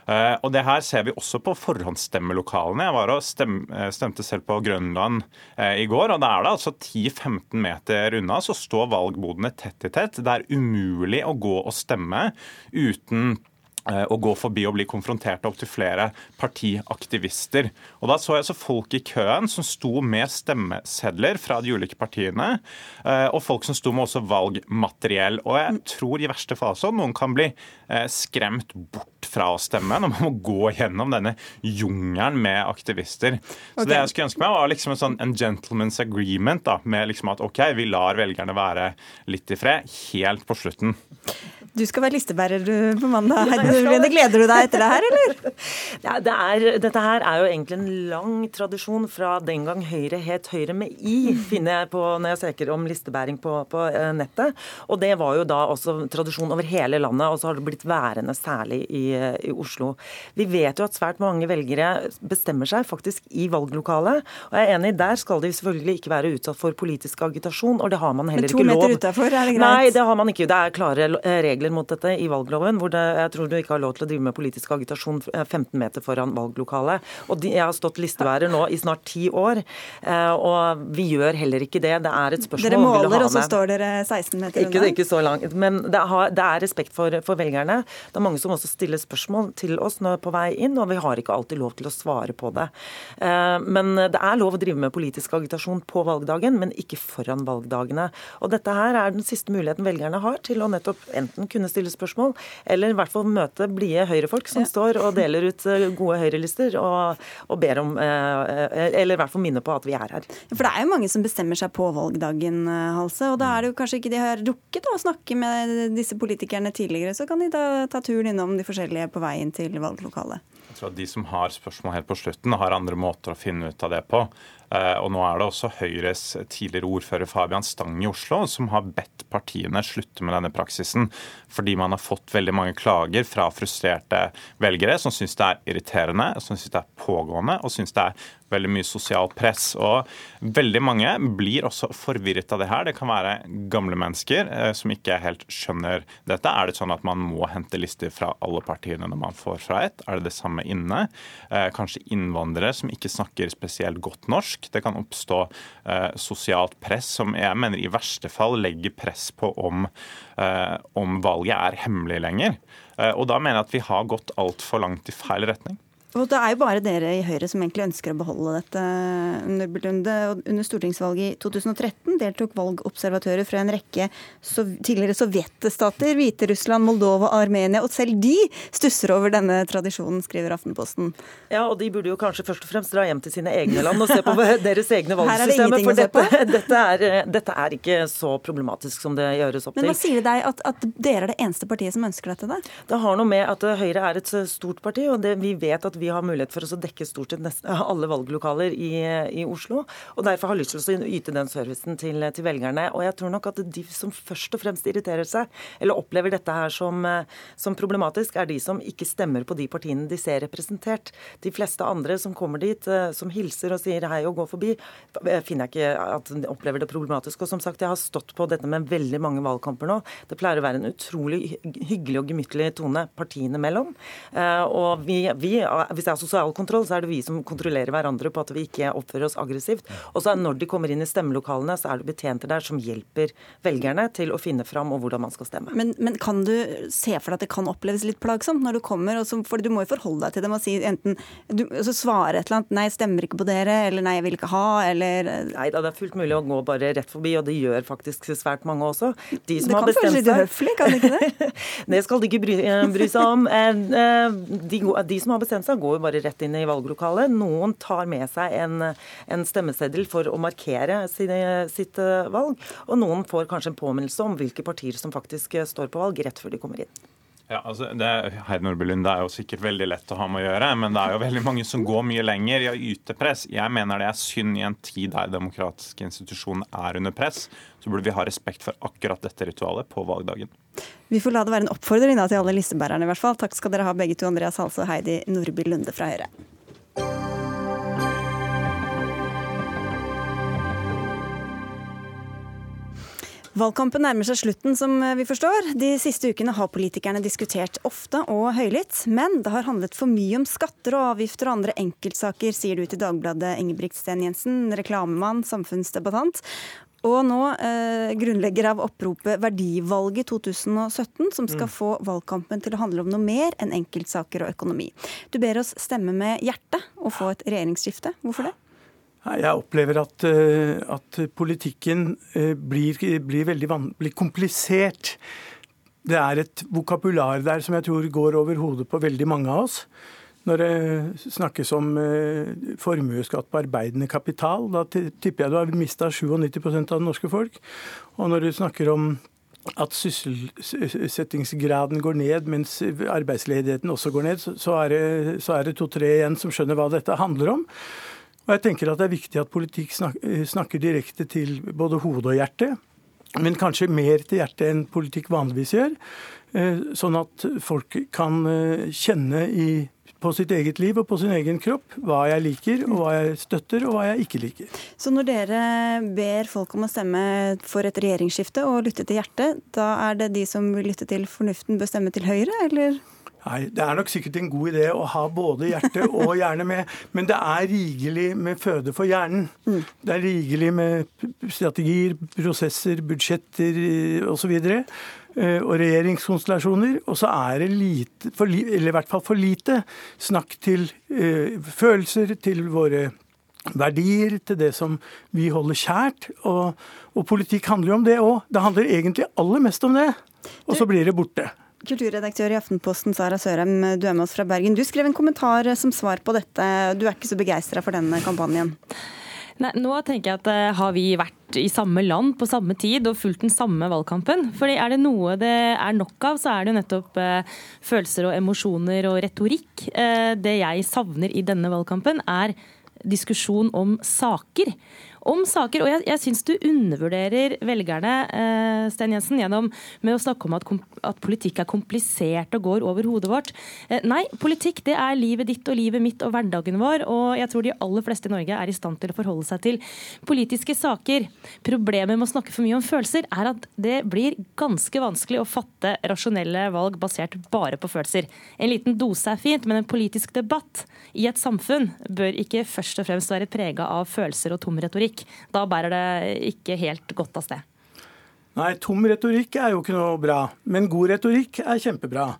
Uh, og Det her ser vi også på forhåndsstemmelokalene. Jeg var og eh, stemte selv på Grønland i går. og Da er det altså 10-15 meter unna så står valgbodene tett i tett. Det er umulig å gå og stemme uten Eh, å gå forbi og bli konfrontert opp til flere partiaktivister. Og Da så jeg så folk i køen som sto med stemmesedler fra de ulike partiene, eh, og folk som sto med også valgmateriell. Og jeg tror i verste fase noen kan bli eh, skremt bort fra å stemme når man må gå gjennom denne jungelen med aktivister. Så det jeg skulle ønske meg, var liksom en sånn en gentleman's agreement da, med liksom at OK, vi lar velgerne være litt i fred, helt på slutten. Du skal være listebærer på mandag. Gleder du deg etter det her, eller? Ja, det er, dette her er jo egentlig en lang tradisjon fra den gang Høyre het Høyre med I, finner jeg på når jeg søker om listebæring på, på eh, nettet. Og det var jo da også tradisjon over hele landet, og så har det blitt værende særlig i, i Oslo. Vi vet jo at svært mange velgere bestemmer seg faktisk i valglokalet. Og jeg er enig, der skal de selvfølgelig ikke være utsatt for politisk agitasjon, og det har man heller ikke lov. Men to meter utafor, er det greit? Nei, det har man ikke. Det er klare regler regler mot dette i valgloven, hvor det, jeg tror du ikke har lov til å drive med politisk agitasjon 15 eh, meter foran valglokalet. Og de, Jeg har stått listeværer nå i snart ti år, eh, og vi gjør heller ikke det. Det er et spørsmål Dere måler, og så står dere 16 meter unna? Ikke, ikke så langt. Men det, har, det er respekt for, for, velgerne. Det er mange som også stiller spørsmål til oss nå på vei inn, og vi har ikke alltid lov til å svare på det. Eh, men det er lov å drive med politisk agitasjon på valgdagen, men ikke foran valgdagene. Og dette her er den siste muligheten velgerne har til å nettopp enten kunne stille spørsmål, eller i hvert fall møte blide høyrefolk som står og deler ut gode gode høyrelister og, og, ber om eh, Eller i hvert fall minne på at vi er her. For det er jo mange som bestemmer seg på valgdagen, eh, Halse. Og da er det jo kanskje ikke de har rukket å snakke med disse politikerne tidligere, så kan de da ta turen innom de forskjellige på veien til valglokalet. Jeg tror at De som har spørsmål helt på slutten, har andre måter å finne ut av det på. Eh, og nå er det også Høyres tidligere ordfører Fabian Stang i Oslo som har bedt partiene slutte med denne praksisen, fordi man har fått veldig mange klager fra frustrerte velgere som syns det er irriterende, som syns det er pågående og syns det er veldig mye sosialt press. Og veldig mange blir også forvirret av det her. Det kan være gamle mennesker eh, som ikke helt skjønner dette. Er det sånn at man må hente lister fra alle partiene når man får fra ett? Er det det samme inne. Eh, kanskje innvandrere som ikke snakker spesielt godt norsk. Det kan oppstå eh, sosialt press som jeg mener i verste fall legger press på om, om valget er hemmelig lenger. Og da mener jeg at vi har gått altfor langt i feil retning. Og Det er jo bare dere i Høyre som egentlig ønsker å beholde dette. Under stortingsvalget i 2013 deltok valgobservatører fra en rekke tidligere sovjetstater, Hviterussland, Moldova, Armenia, og selv de stusser over denne tradisjonen, skriver Aftenposten. Ja, og de burde jo kanskje først og fremst dra hjem til sine egne land og se på deres egne valgsystemer. For dette, dette, er, dette, er, ikke så problematisk som det gjøres opp til. Men hva sier det deg at, at dere er det eneste partiet som ønsker dette? Da? Det har noe med at Høyre er et stort parti, og det, vi vet at vi har mulighet for å dekke stort sett nesten alle valglokaler i, i, Oslo. og Derfor har lyst til å yte den servicen til, til, velgerne. Og jeg tror nok at de som først og fremst irriterer seg, eller opplever dette her som, som problematisk, er de som ikke stemmer på de partiene de ser representert. De fleste andre som kommer dit, eh, som hilser og sier hei og går forbi, eh, finner jeg ikke at de opplever det problematisk. Og som sagt, jeg har stått på dette med veldig mange valgkamper nå. Det pleier å være en utrolig hyggelig og gemyttlig tone partiene mellom. Eh, og vi, vi, hvis det er sosial kontroll, så er det vi som kontrollerer hverandre på at vi ikke oppfører oss aggressivt. Og så når de kommer inn i stemmelokalene, så er det betjenter der som hjelper velgerne til å finne fram og hvordan man skal stemme. Men, men kan du se for deg at det kan oppleves litt plagsomt når du kommer, så, for du må jo forholde deg til dem og si enten du, så svare et eller annet 'nei, stemmer ikke på dere', eller 'nei, jeg vil ikke ha', eller Nei da, det er fullt mulig å gå bare rett forbi, og det gjør faktisk svært mange også. De som det kan føles litt uhøflig, kan det ikke det? det skal de ikke bry, eh, bry seg om. Eh, eh, de, de, som har bestemt seg, går jo bare rett inn i valglokalet. Noen tar med seg en, en stemmeseddel for å markere sine, sitt eh, valg, og noen får kanskje en påminnelse om hvilke partier som faktisk eh, står på valg, rett før de kommer inn. Ja, altså, det, Heidi Nordbylund, det er jo sikkert veldig lett å ha med å gjøre, men det er jo veldig mange som går mye lenger i å yte press. Jeg mener det er synd i en tid der demokratiske institusjoner er under press. Så burde vi ha respekt for akkurat dette ritualet på valgdagen. Vi får la det være en oppfordring da, til alle listebærerne i hvert fall. Takk skal dere ha begge to, Andreas Halse og Heidi Nordby Lunde fra Høyre. Valgkampen nærmer seg slutten, som vi forstår. De siste ukene har politikerne diskutert ofte og høylytt. Men det har handlet for mye om skatter og avgifter og andre enkeltsaker, sier du til Dagbladet, Ingebrigt-Sten Jensen, reklamemann, samfunnsdebattant. Og nå eh, grunnlegger av oppropet Verdivalget 2017, som skal mm. få valgkampen til å handle om noe mer enn enkeltsaker og økonomi. Du ber oss stemme med hjertet og få et regjeringsskifte. Hvorfor det? Jeg opplever at, eh, at politikken eh, blir, blir veldig blir komplisert. Det er et vokabular der som jeg tror går over hodet på veldig mange av oss. Når det snakkes om eh, formuesskatt på arbeidende kapital, da tipper jeg du har mista 97% av det norske folk. Og når du snakker om at sysselsettingsgraden går ned mens arbeidsledigheten også går ned, så er det, det to-tre igjen som skjønner hva dette handler om. Og jeg tenker at Det er viktig at politikk eh, snakker direkte til både hode og hjerte. Men kanskje mer til hjertet enn politikk vanligvis gjør. Eh, sånn at folk kan eh, kjenne i, på sitt eget liv og på sin egen kropp hva jeg liker, og hva jeg støtter og hva jeg ikke liker. Så når dere ber folk om å stemme for et regjeringsskifte og lytte til hjertet, da er det de som vil lytte til fornuften, bør stemme til Høyre, eller? Nei, Det er nok sikkert en god idé å ha både hjerte og hjerne med, men det er rigelig med føde for hjernen. Mm. Det er rigelig med strategier, prosesser, budsjetter osv. Og, eh, og regjeringskonstellasjoner. Og så er det lite, eller i hvert fall for lite, snakk til uh, følelser, til våre verdier, til det som vi holder kjært. Og, og politikk handler jo om det òg. Det handler egentlig aller mest om det. Og så blir det borte. Kulturredaktør i Aftenposten, Sara Sørheim, du er med oss fra Bergen. Du skrev en kommentar som svar på dette. Du er ikke så begeistra for denne kampanjen? Nei, nå tenker jeg at uh, Har vi vært i samme land på samme tid og fulgt den samme valgkampen? Fordi Er det noe det er nok av, så er det jo nettopp uh, følelser og emosjoner og retorikk. Uh, det jeg savner i denne valgkampen, er diskusjon om saker. Om saker. Og jeg, jeg syns du undervurderer velgerne, eh, Sten Jensen, gjennom med å snakke om at, at, politikk er komplisert og går over hodet vårt. Eh, nei, politikk det er livet ditt og livet mitt og hverdagen vår. Og jeg tror de aller fleste i Norge er i stand til å forholde seg til politiske saker. Problemet med å snakke for mye om følelser er at det blir ganske vanskelig å fatte rasjonelle valg basert bare på følelser. En liten dose er fint, men en politisk debatt i et samfunn bør ikke først og fremst være prega av følelser og tom retorikk. Da bærer det ikke helt godt av sted. Nei, tom retorikk er jo ikke noe bra. Men god retorikk er kjempebra.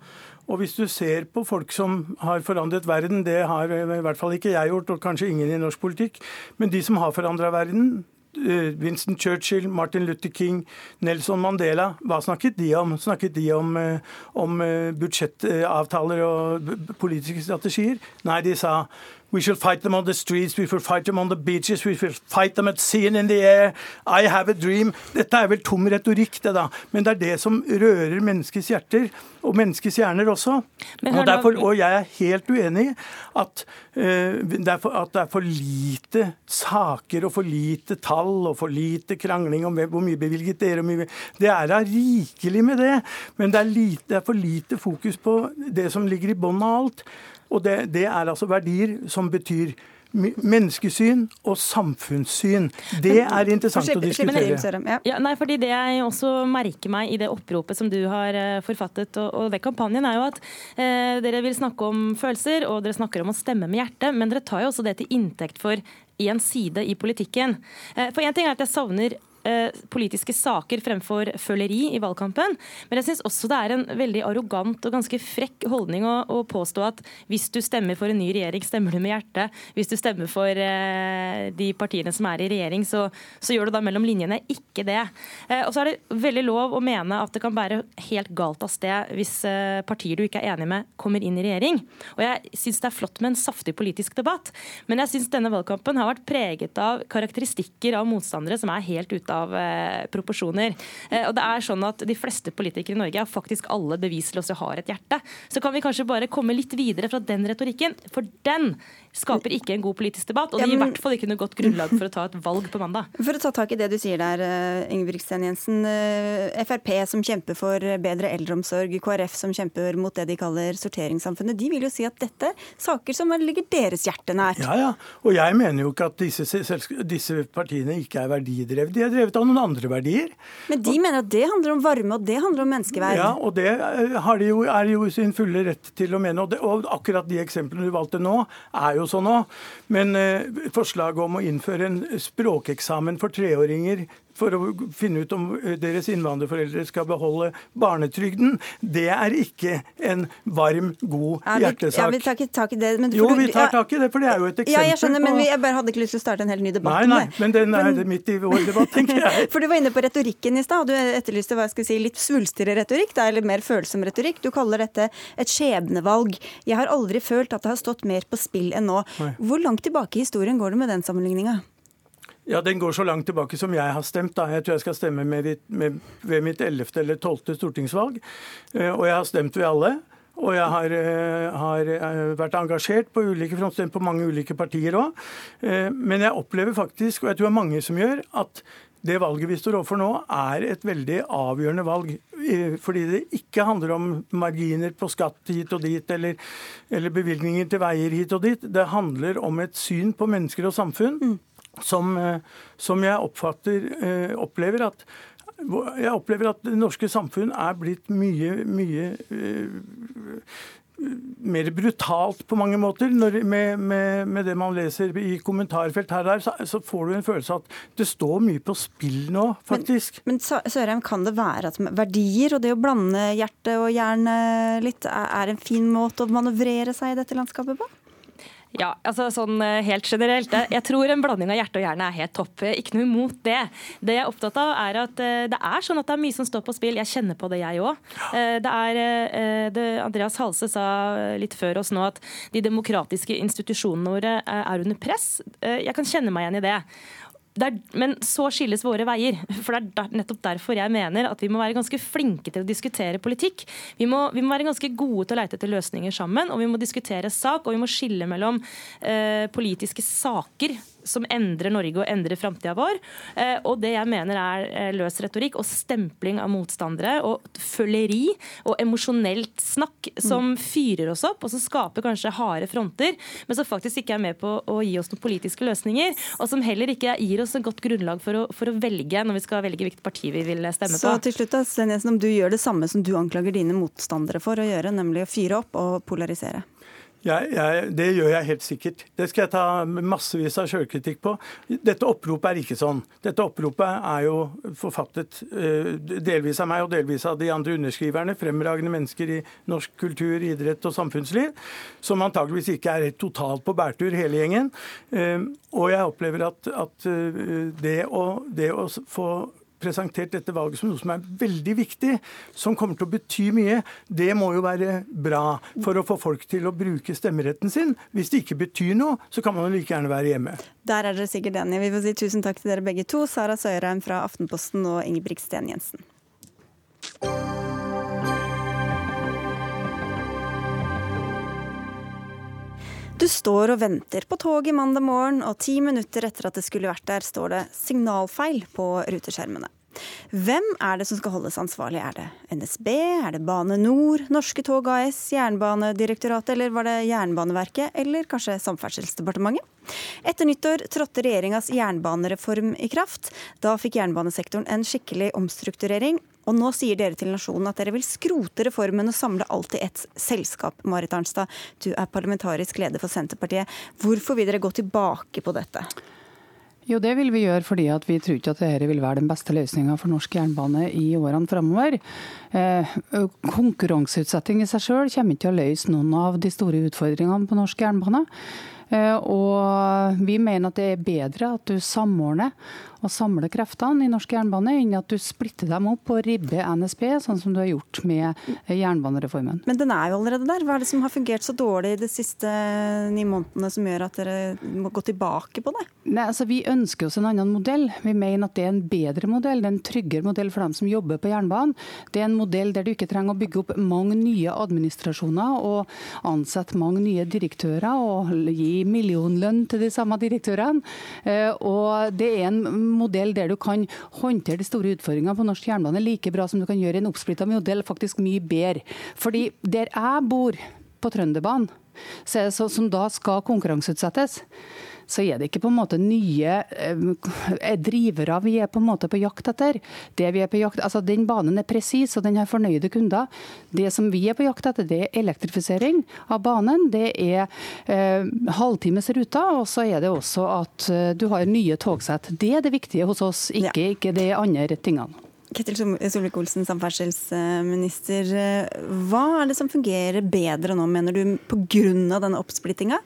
Og hvis du ser på folk som har forandret verden, det har i hvert fall ikke jeg gjort, og kanskje ingen i norsk politikk, men de som har forandra verden, eh, Winston Churchill, Martin Luther King, Nelson Mandela. Hva snakket de om? Snakket de om, eh, om eh, budsjettavtaler og politiske strategier? Nei, de sa We shall fight them on the streets, we shall fight them on the beaches, we shall fight them at sea and in the air. I have a dream. Dette er vel tom retorikk, det da. Men det er det som rører menneskets hjerter, og menneskets hjerner også. Og, derfor, og, jeg er helt uenig i at, uh, at, det er for lite saker og for lite tall og for lite krangling om hvor mye bevilget dere og mye Det er da rikelig med det, men det er, lite, det er for lite fokus på det som ligger i bunnen av alt. Og det, det er altså verdier som betyr menneskesyn og samfunnssyn. Det er interessant å diskutere. Ja, nei, fordi Det jeg også merker meg i det oppropet som du har eh, forfattet, og, og det kampanjen, er jo at eh, dere vil snakke om følelser, og dere snakker om å stemme med hjertet, men dere tar jo også det til inntekt for én side i politikken. Eh, for én ting er at jeg savner politiske saker fremfor føleri i valgkampen. Men jeg syns også det er en veldig arrogant og ganske frekk holdning å, å, påstå at hvis du stemmer for en ny regjering, stemmer du med hjertet. Hvis du stemmer for eh, de partiene som er i regjering, så, så, gjør du da mellom linjene ikke det. Eh, og så er det veldig lov å mene at det kan bære helt galt av sted hvis eh, partier du ikke er enig med, kommer inn i regjering. Og jeg syns det er flott med en saftig politisk debatt, men jeg syns denne valgkampen har vært preget av karakteristikker av motstandere som er helt ute av eh, proporsjoner. Eh, og det er sånn at De fleste politikere i Norge er faktisk alle bevisløse har et hjerte. Så kan vi kanskje bare komme litt videre fra den retorikken, for den skaper ikke en god politisk debatt. Og det gir i hvert fall ikke noe godt grunnlag for å ta et valg på mandag. For å ta tak i det du sier der, eh, Ingebrigtsen Jensen. Frp som kjemper for bedre eldreomsorg, KrF som kjemper mot det de kaller sorteringssamfunnet, de vil jo si at dette er saker som ligger deres hjerte nært. Ja, ja. Og jeg mener jo ikke at disse, disse partiene ikke er verdidrevet. De er drevet av noen andre verdier. Men de og, mener at det handler om varme, og det handler om menneskeverd. Ja, og det eh, har de jo, er jo sin fulle rett til å mene. Og, det, og akkurat de eksemplene du valgte nå, er jo sånn òg. Men eh, forslaget om å innføre en språkeksamen for treåringer for å finne ut om eh, deres innvandrerforeldre skal beholde barnetrygden, det er ikke en varm, god hjertesak. Ja, vi tar ikke tak i det. jo, vi tar tak i det, for det er jo et eksempel ja, jeg skjønner, men vi, jeg bare hadde ikke lyst til å starte en helt ny debatt nei, nei, men den er men, midt i vår debatt, tenker jeg. For du var inne på retorikken i stad, og du etterlyste hva jeg skal si, litt svulstigere retorikk, da, eller mer følsom retorikk. Du kaller dette et skjebnevalg. Jeg har aldri følt at det har stått mer på spill enn nå. Nei. Hvor langt tilbake i historien går du med den sammenligninga? Ja, Den går så langt tilbake som jeg har stemt. da. Jeg tror jeg skal stemme med, med, ved mitt 11. eller 12. stortingsvalg. Eh, og jeg har stemt ved alle. Og jeg har, eh, har eh, vært engasjert på ulike frontstemt på mange ulike partier òg. Men jeg opplever faktisk, og jeg tror det er mange som gjør, at det valget vi står overfor nå, er et veldig avgjørende valg. Fordi det ikke handler om marginer på skatt hit og dit, eller, eller bevilgninger til veier hit og dit. Det handler om et syn på mennesker og samfunn. Som, eh, som jeg oppfatter eh, opplever at jeg opplever at det norske samfunn er blitt mye, mye uh, mer brutalt på mange måter. Når, med, med, med, det man leser i kommentarfelt her der, så, så, får du en følelse av at det står mye på spill nå, faktisk. Men, men Sørheim, kan det være at verdier og det å blande hjerte og hjerne litt, er en fin måte å manøvrere seg i dette landskapet på? Ja, altså sånn eh, helt generelt. Jeg tror en blanding av hjerte og hjerne er helt topp. Ikke noe imot det. Det jeg er opptatt av, er at eh, det er sånn at det er mye som står på spill. Jeg kjenner på det, jeg òg. Eh, det er det Andreas Halse sa litt før oss nå, at de demokratiske institusjonene våre er under press. Jeg kan kjenne meg igjen i det. Der, men så skilles våre veier. For Det er nettopp derfor jeg mener at vi må være ganske flinke til å diskutere politikk. Vi må, vi må være ganske gode til å leite etter løsninger sammen, og vi må diskutere sak. Og vi må skille mellom eh, politiske saker som endrer Norge og endrer framtida vår. Eh, og det jeg mener er eh, løs retorikk og stempling av motstandere og føleri og emosjonelt snakk som fyrer oss opp, og som skaper kanskje harde fronter, men som faktisk ikke er med på å gi oss noen politiske løsninger, og som heller ikke gir oss et godt grunnlag for å, for å velge når vi skal velge hvilket parti vi vil stemme på. Så til slutt, da, Sten Jensen, om du gjør det samme som du anklager dine motstandere for å gjøre, nemlig å fyre opp og polarisere? Jeg, jeg, det gjør jeg helt sikkert. Det skal jeg ta massevis av sjølkritikk på. Dette oppropet er ikke sånn. Dette oppropet er jo forfattet uh, delvis av meg og delvis av de andre underskriverne, fremragende mennesker i norsk kultur, idrett og samfunnsliv, som antageligvis ikke er totalt på bærtur, hele gjengen. Uh, og jeg opplever at, at uh, det, å, det å få presentert dette valget som noe som er veldig viktig, som kommer til å bety mye, det må jo være bra for å få folk til å bruke stemmeretten sin. Hvis det ikke betyr noe, så kan man jo like gjerne være hjemme. Der er dere sikkert enige. Vi får si tusen takk til dere begge to, Sara Søyreim fra Aftenposten og Ingebrigt Sten Jensen. Du står og venter på toget mandag morgen, og ti minutter etter at det skulle vært der, står det signalfeil på ruteskjermene. Hvem er det som skal holdes ansvarlig? Er det NSB, er det Bane Nor, Norske Tog AS, Jernbanedirektoratet, eller var det Jernbaneverket, eller kanskje Samferdselsdepartementet? Etter nyttår trådte regjeringas jernbanereform i kraft. Da fikk jernbanesektoren en skikkelig omstrukturering. Og nå sier dere til Nasjonen at dere vil skrote reformen og samle alt i ett selskap. Marit Arnstad, du er parlamentarisk leder for Senterpartiet. Hvorfor vil dere gå tilbake på dette? Jo, det vil vi gjøre fordi vi tror ikke at dette vil være den beste løsninga for norsk jernbane i årene framover. Eh, konkurranseutsetting i seg sjøl kommer ikke til å løse noen av de store utfordringene på norsk jernbane. Eh, og vi mener at det er bedre at du samordner og samle kreftene i norsk jernbane, enn at du splitter dem opp og ribber NSB, sånn som du har gjort med jernbanereformen. Men den er jo allerede der. Hva er det som har fungert så dårlig de siste ni månedene som gjør at dere må gå tilbake på det? Nei, altså Vi ønsker oss en annen modell. Vi mener at det er en bedre modell, det er en tryggere modell for dem som jobber på jernbanen. Det er en modell der du ikke trenger å bygge opp mange nye administrasjoner og ansette mange nye direktører og gi millionlønn til de samme direktørene. Eh, og det er en modell der du kan håndtere de store utfordringene på norsk jernbane like bra som du kan gjøre en oppsplitta modell, faktisk mye bedre. Fordi der jeg bor, på Trønderbanen, som da skal konkurranseutsettes, så er det ikke på en måte nye eh, drivere vi er på en måte på jakt etter. Det vi er på jakt, altså Den banen er presis, og den har fornøyde kunder. Det som vi er på jakt etter, det er elektrifisering av banen. Det er eh, halvtimes ruter, og så er det også at eh, du har nye togsett. Det er det viktige hos oss, ikke, ja. ikke de andre tingene. Ketil Solvik-Olsen, samferdselsminister. Hva er det som fungerer bedre nå, mener du, pga. denne oppsplittinga,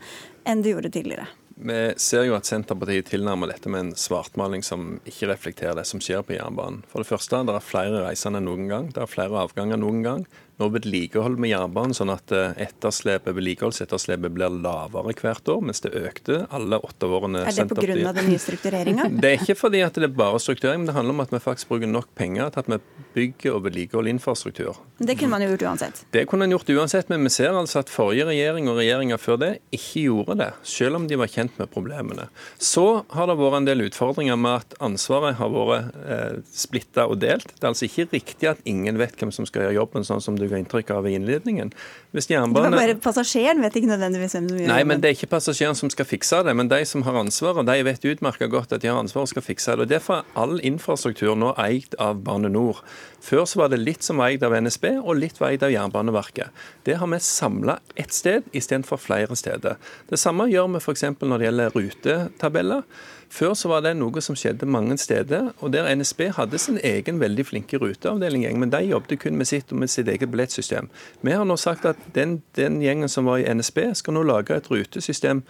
enn det gjorde tidligere? Vi ser jo at Senterpartiet tilnærmer dette med en svartmaling som ikke reflekterer det som skjer på jernbanen. For det første, det er flere reisende enn noen gang. Det er flere avganger enn noen gang. Nå vedlikeholder vi jernbanen sånn at etterslepet, vedlikeholdsetterslepet blir lavere hvert år, mens det økte alle åtte årene Er det pga. den nye struktureringa? Det er ikke fordi at det er bare strukturering, men det handler om at vi faktisk bruker nok penger til at vi bygger og vedlikeholder infrastruktur. Det kunne man jo gjort uansett? Det kunne man gjort uansett, men vi ser altså at forrige regjering og regjeringa før det ikke gjorde det, selv om de var kjent med problemene. Så har det vært en del utfordringer med at ansvaret har vært eh, splitta og delt. Det er altså ikke riktig at ingen vet hvem som skal gjøre jobben, sånn som du ga inntrykk av i innledningen. Hvis jernbane... Det var bare passasjeren vet ikke nødvendigvis hvem som gjør Nei, men det er ikke passasjeren som skal fikse det, men de som har ansvaret, de vet utmerket godt at de har ansvaret og skal fikse det. og Derfor er all infrastruktur nå eid av Bane NOR. Før så var det litt som var eid av NSB, og litt var eid av Jernbaneverket. Det har vi samla ett sted istedenfor flere steder. Det samme gjør vi f.eks. når det gjelder rutetabeller. Før så var det noe som skjedde mange steder, og der NSB hadde sin egen veldig flinke ruteavdeling, men de jobbet kun med sitt og med sitt eget billettsystem. Vi har nå sagt at den, den gjengen som var i NSB, skal nå lage et rutesystem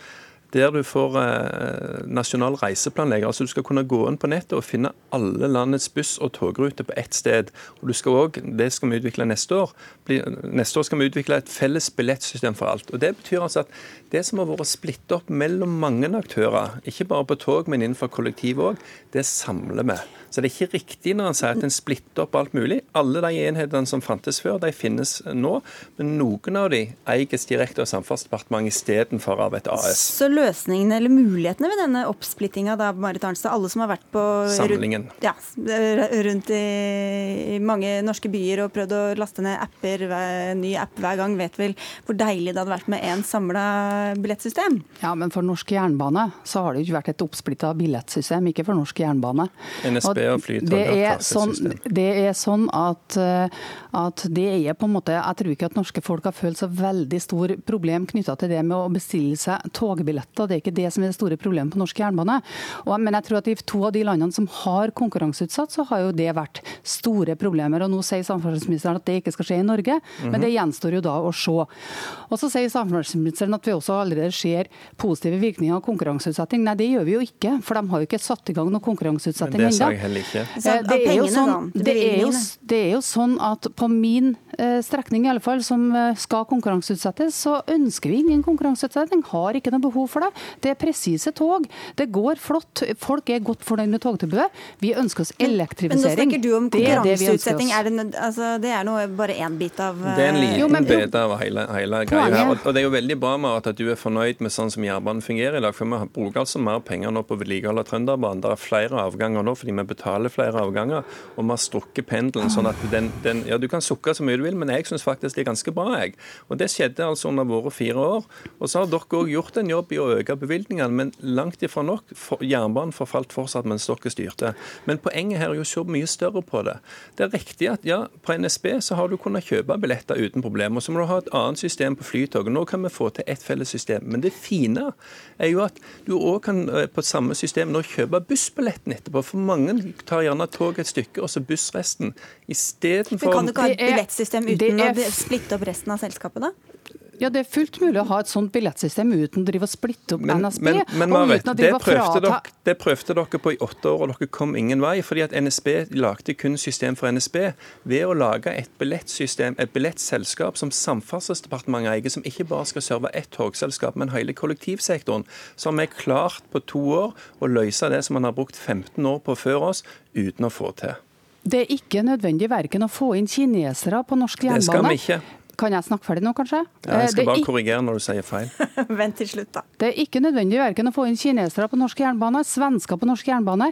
der du får eh, nasjonal reiseplanlegger. Altså Du skal kunne gå inn på nettet og finne alle landets buss- og togruter på ett sted. Og du skal også, Det skal vi utvikle neste år. Bli, neste år skal vi utvikle et felles billettsystem for alt. Og Det betyr altså at det som har vært splittet opp mellom mange aktører, ikke bare på tog, men innenfor kollektiv òg, det samler vi. Så det er ikke riktig når han sier at en splitter opp alt mulig. Alle de enhetene som fantes før, de finnes nå. Men noen av de eies direkte av Samferdselsdepartementet istedenfor av et AS. Så løsningene eller mulighetene ved denne oppsplittinga, da, Marit Arnstad? Alle som har vært på Samlingen. Rundt, ja, rundt i, i, mange norske byer og prøvd å laste ned apper, ny app hver gang, vet vel hvor deilig det hadde vært med én samla billettsystem? Ja, men for norsk jernbane så har det jo ikke vært et oppsplitta billettsystem, ikke for norsk jernbane. NSB og Flytoget har klassesystem. sånn, det er sånn at, eh, at det er på en måte Jeg tror ikke at norske folk har følt så veldig stor problem knytta til det med å bestille seg togbilletter. Det er ikke det som er det store problemet på norsk jernbane. Og, men jeg tror at i to av de landene som har konkurranseutsatt, så har jo det vært store problemer. Og nå sier samferdselsministeren at det ikke skal skje i Norge, mm -hmm. men det mhm. gjenstår jo da å se. Og så sier samferdselsministeren at vi også allerede ser positive virkninger av konkurranseutsetting. Nei, det gjør vi jo ikke, for de har jo ikke satt i gang noe konkurranseutsetting ennå. Det sa jeg heller ikke. Eh, det er, jo sånn, det, er jo, det er jo sånn at på min eh, strekning i alle fall, som eh, skal konkurranseutsettes, så ønsker vi ingen konkurranseutsetting. Har ikke noe behov for det. Det er presise tog. Det går flott. Folk er godt fornøyd med togtilbudet. Vi ønsker oss elektrifisering. Men nå snakker du om konkurranseutsetting. Det, det, det, altså, det, er noe, bare én bit av Det er en liten jo, men, bit av hele, hele greia. Og, og, det er jo veldig bra med at du er fornøyd med sånn som jernbanen fungerer i dag. For vi bruker altså mer penger nå på vedlikehold av Trønderbanen. Det er flere avganger nå fordi vi betaler flere avganger. Og vi har strukket pendelen sånn at den, den Ja, du kan sukke så mye du vil, men jeg syns faktisk det er ganske bra, jeg. Og det skjedde altså under våre fire år. Og så har dere òg gjort en jobb i å øke bevilgningene, men langt ifra nok. For, jernbanen forfalt fortsatt mens dere styrte. Men poenget her er jo å se mye større på det. Det er riktig at ja, på NSB så har du kunnet kjøpe billetter uten problemer. Så må du ha et annet system på Flytoget. Nå kan vi få til ett felles system. Men det fine er jo at du òg kan eh, på samme system nå kjøpe bussbilletten etterpå. For mange tar gjerne tog et stykke, og så buss resten. Istedenfor kan du ikke ha et billettsystem uten å splitte opp resten av selskapet, da? Ja, Det er fullt mulig å ha et sånt billettsystem uten å drive og splitte opp men, NSB. Men, men Marit, det, prøvde dere, det prøvde dere på i åtte år, og dere kom ingen vei. fordi at NSB lagde kun system for NSB. Ved å lage et billettsystem, et billettselskap som Samferdselsdepartementet eier, som ikke bare skal serve ett togselskap, men hele kollektivsektoren, så har vi klart på to år å løse det som man har brukt 15 år på før oss, uten å få til. Det er ikke nødvendig verken å få inn kinesere på norsk jernbane. Det skal vi ikke. Kan jeg snakke ferdig nå, kanskje? Ja, jeg skal eh, bare korrigere når du sier feil. Vent til slutt, da. Det er ikke nødvendig verken å få inn kinesere på norsk jernbane, svensker på norsk jernbane,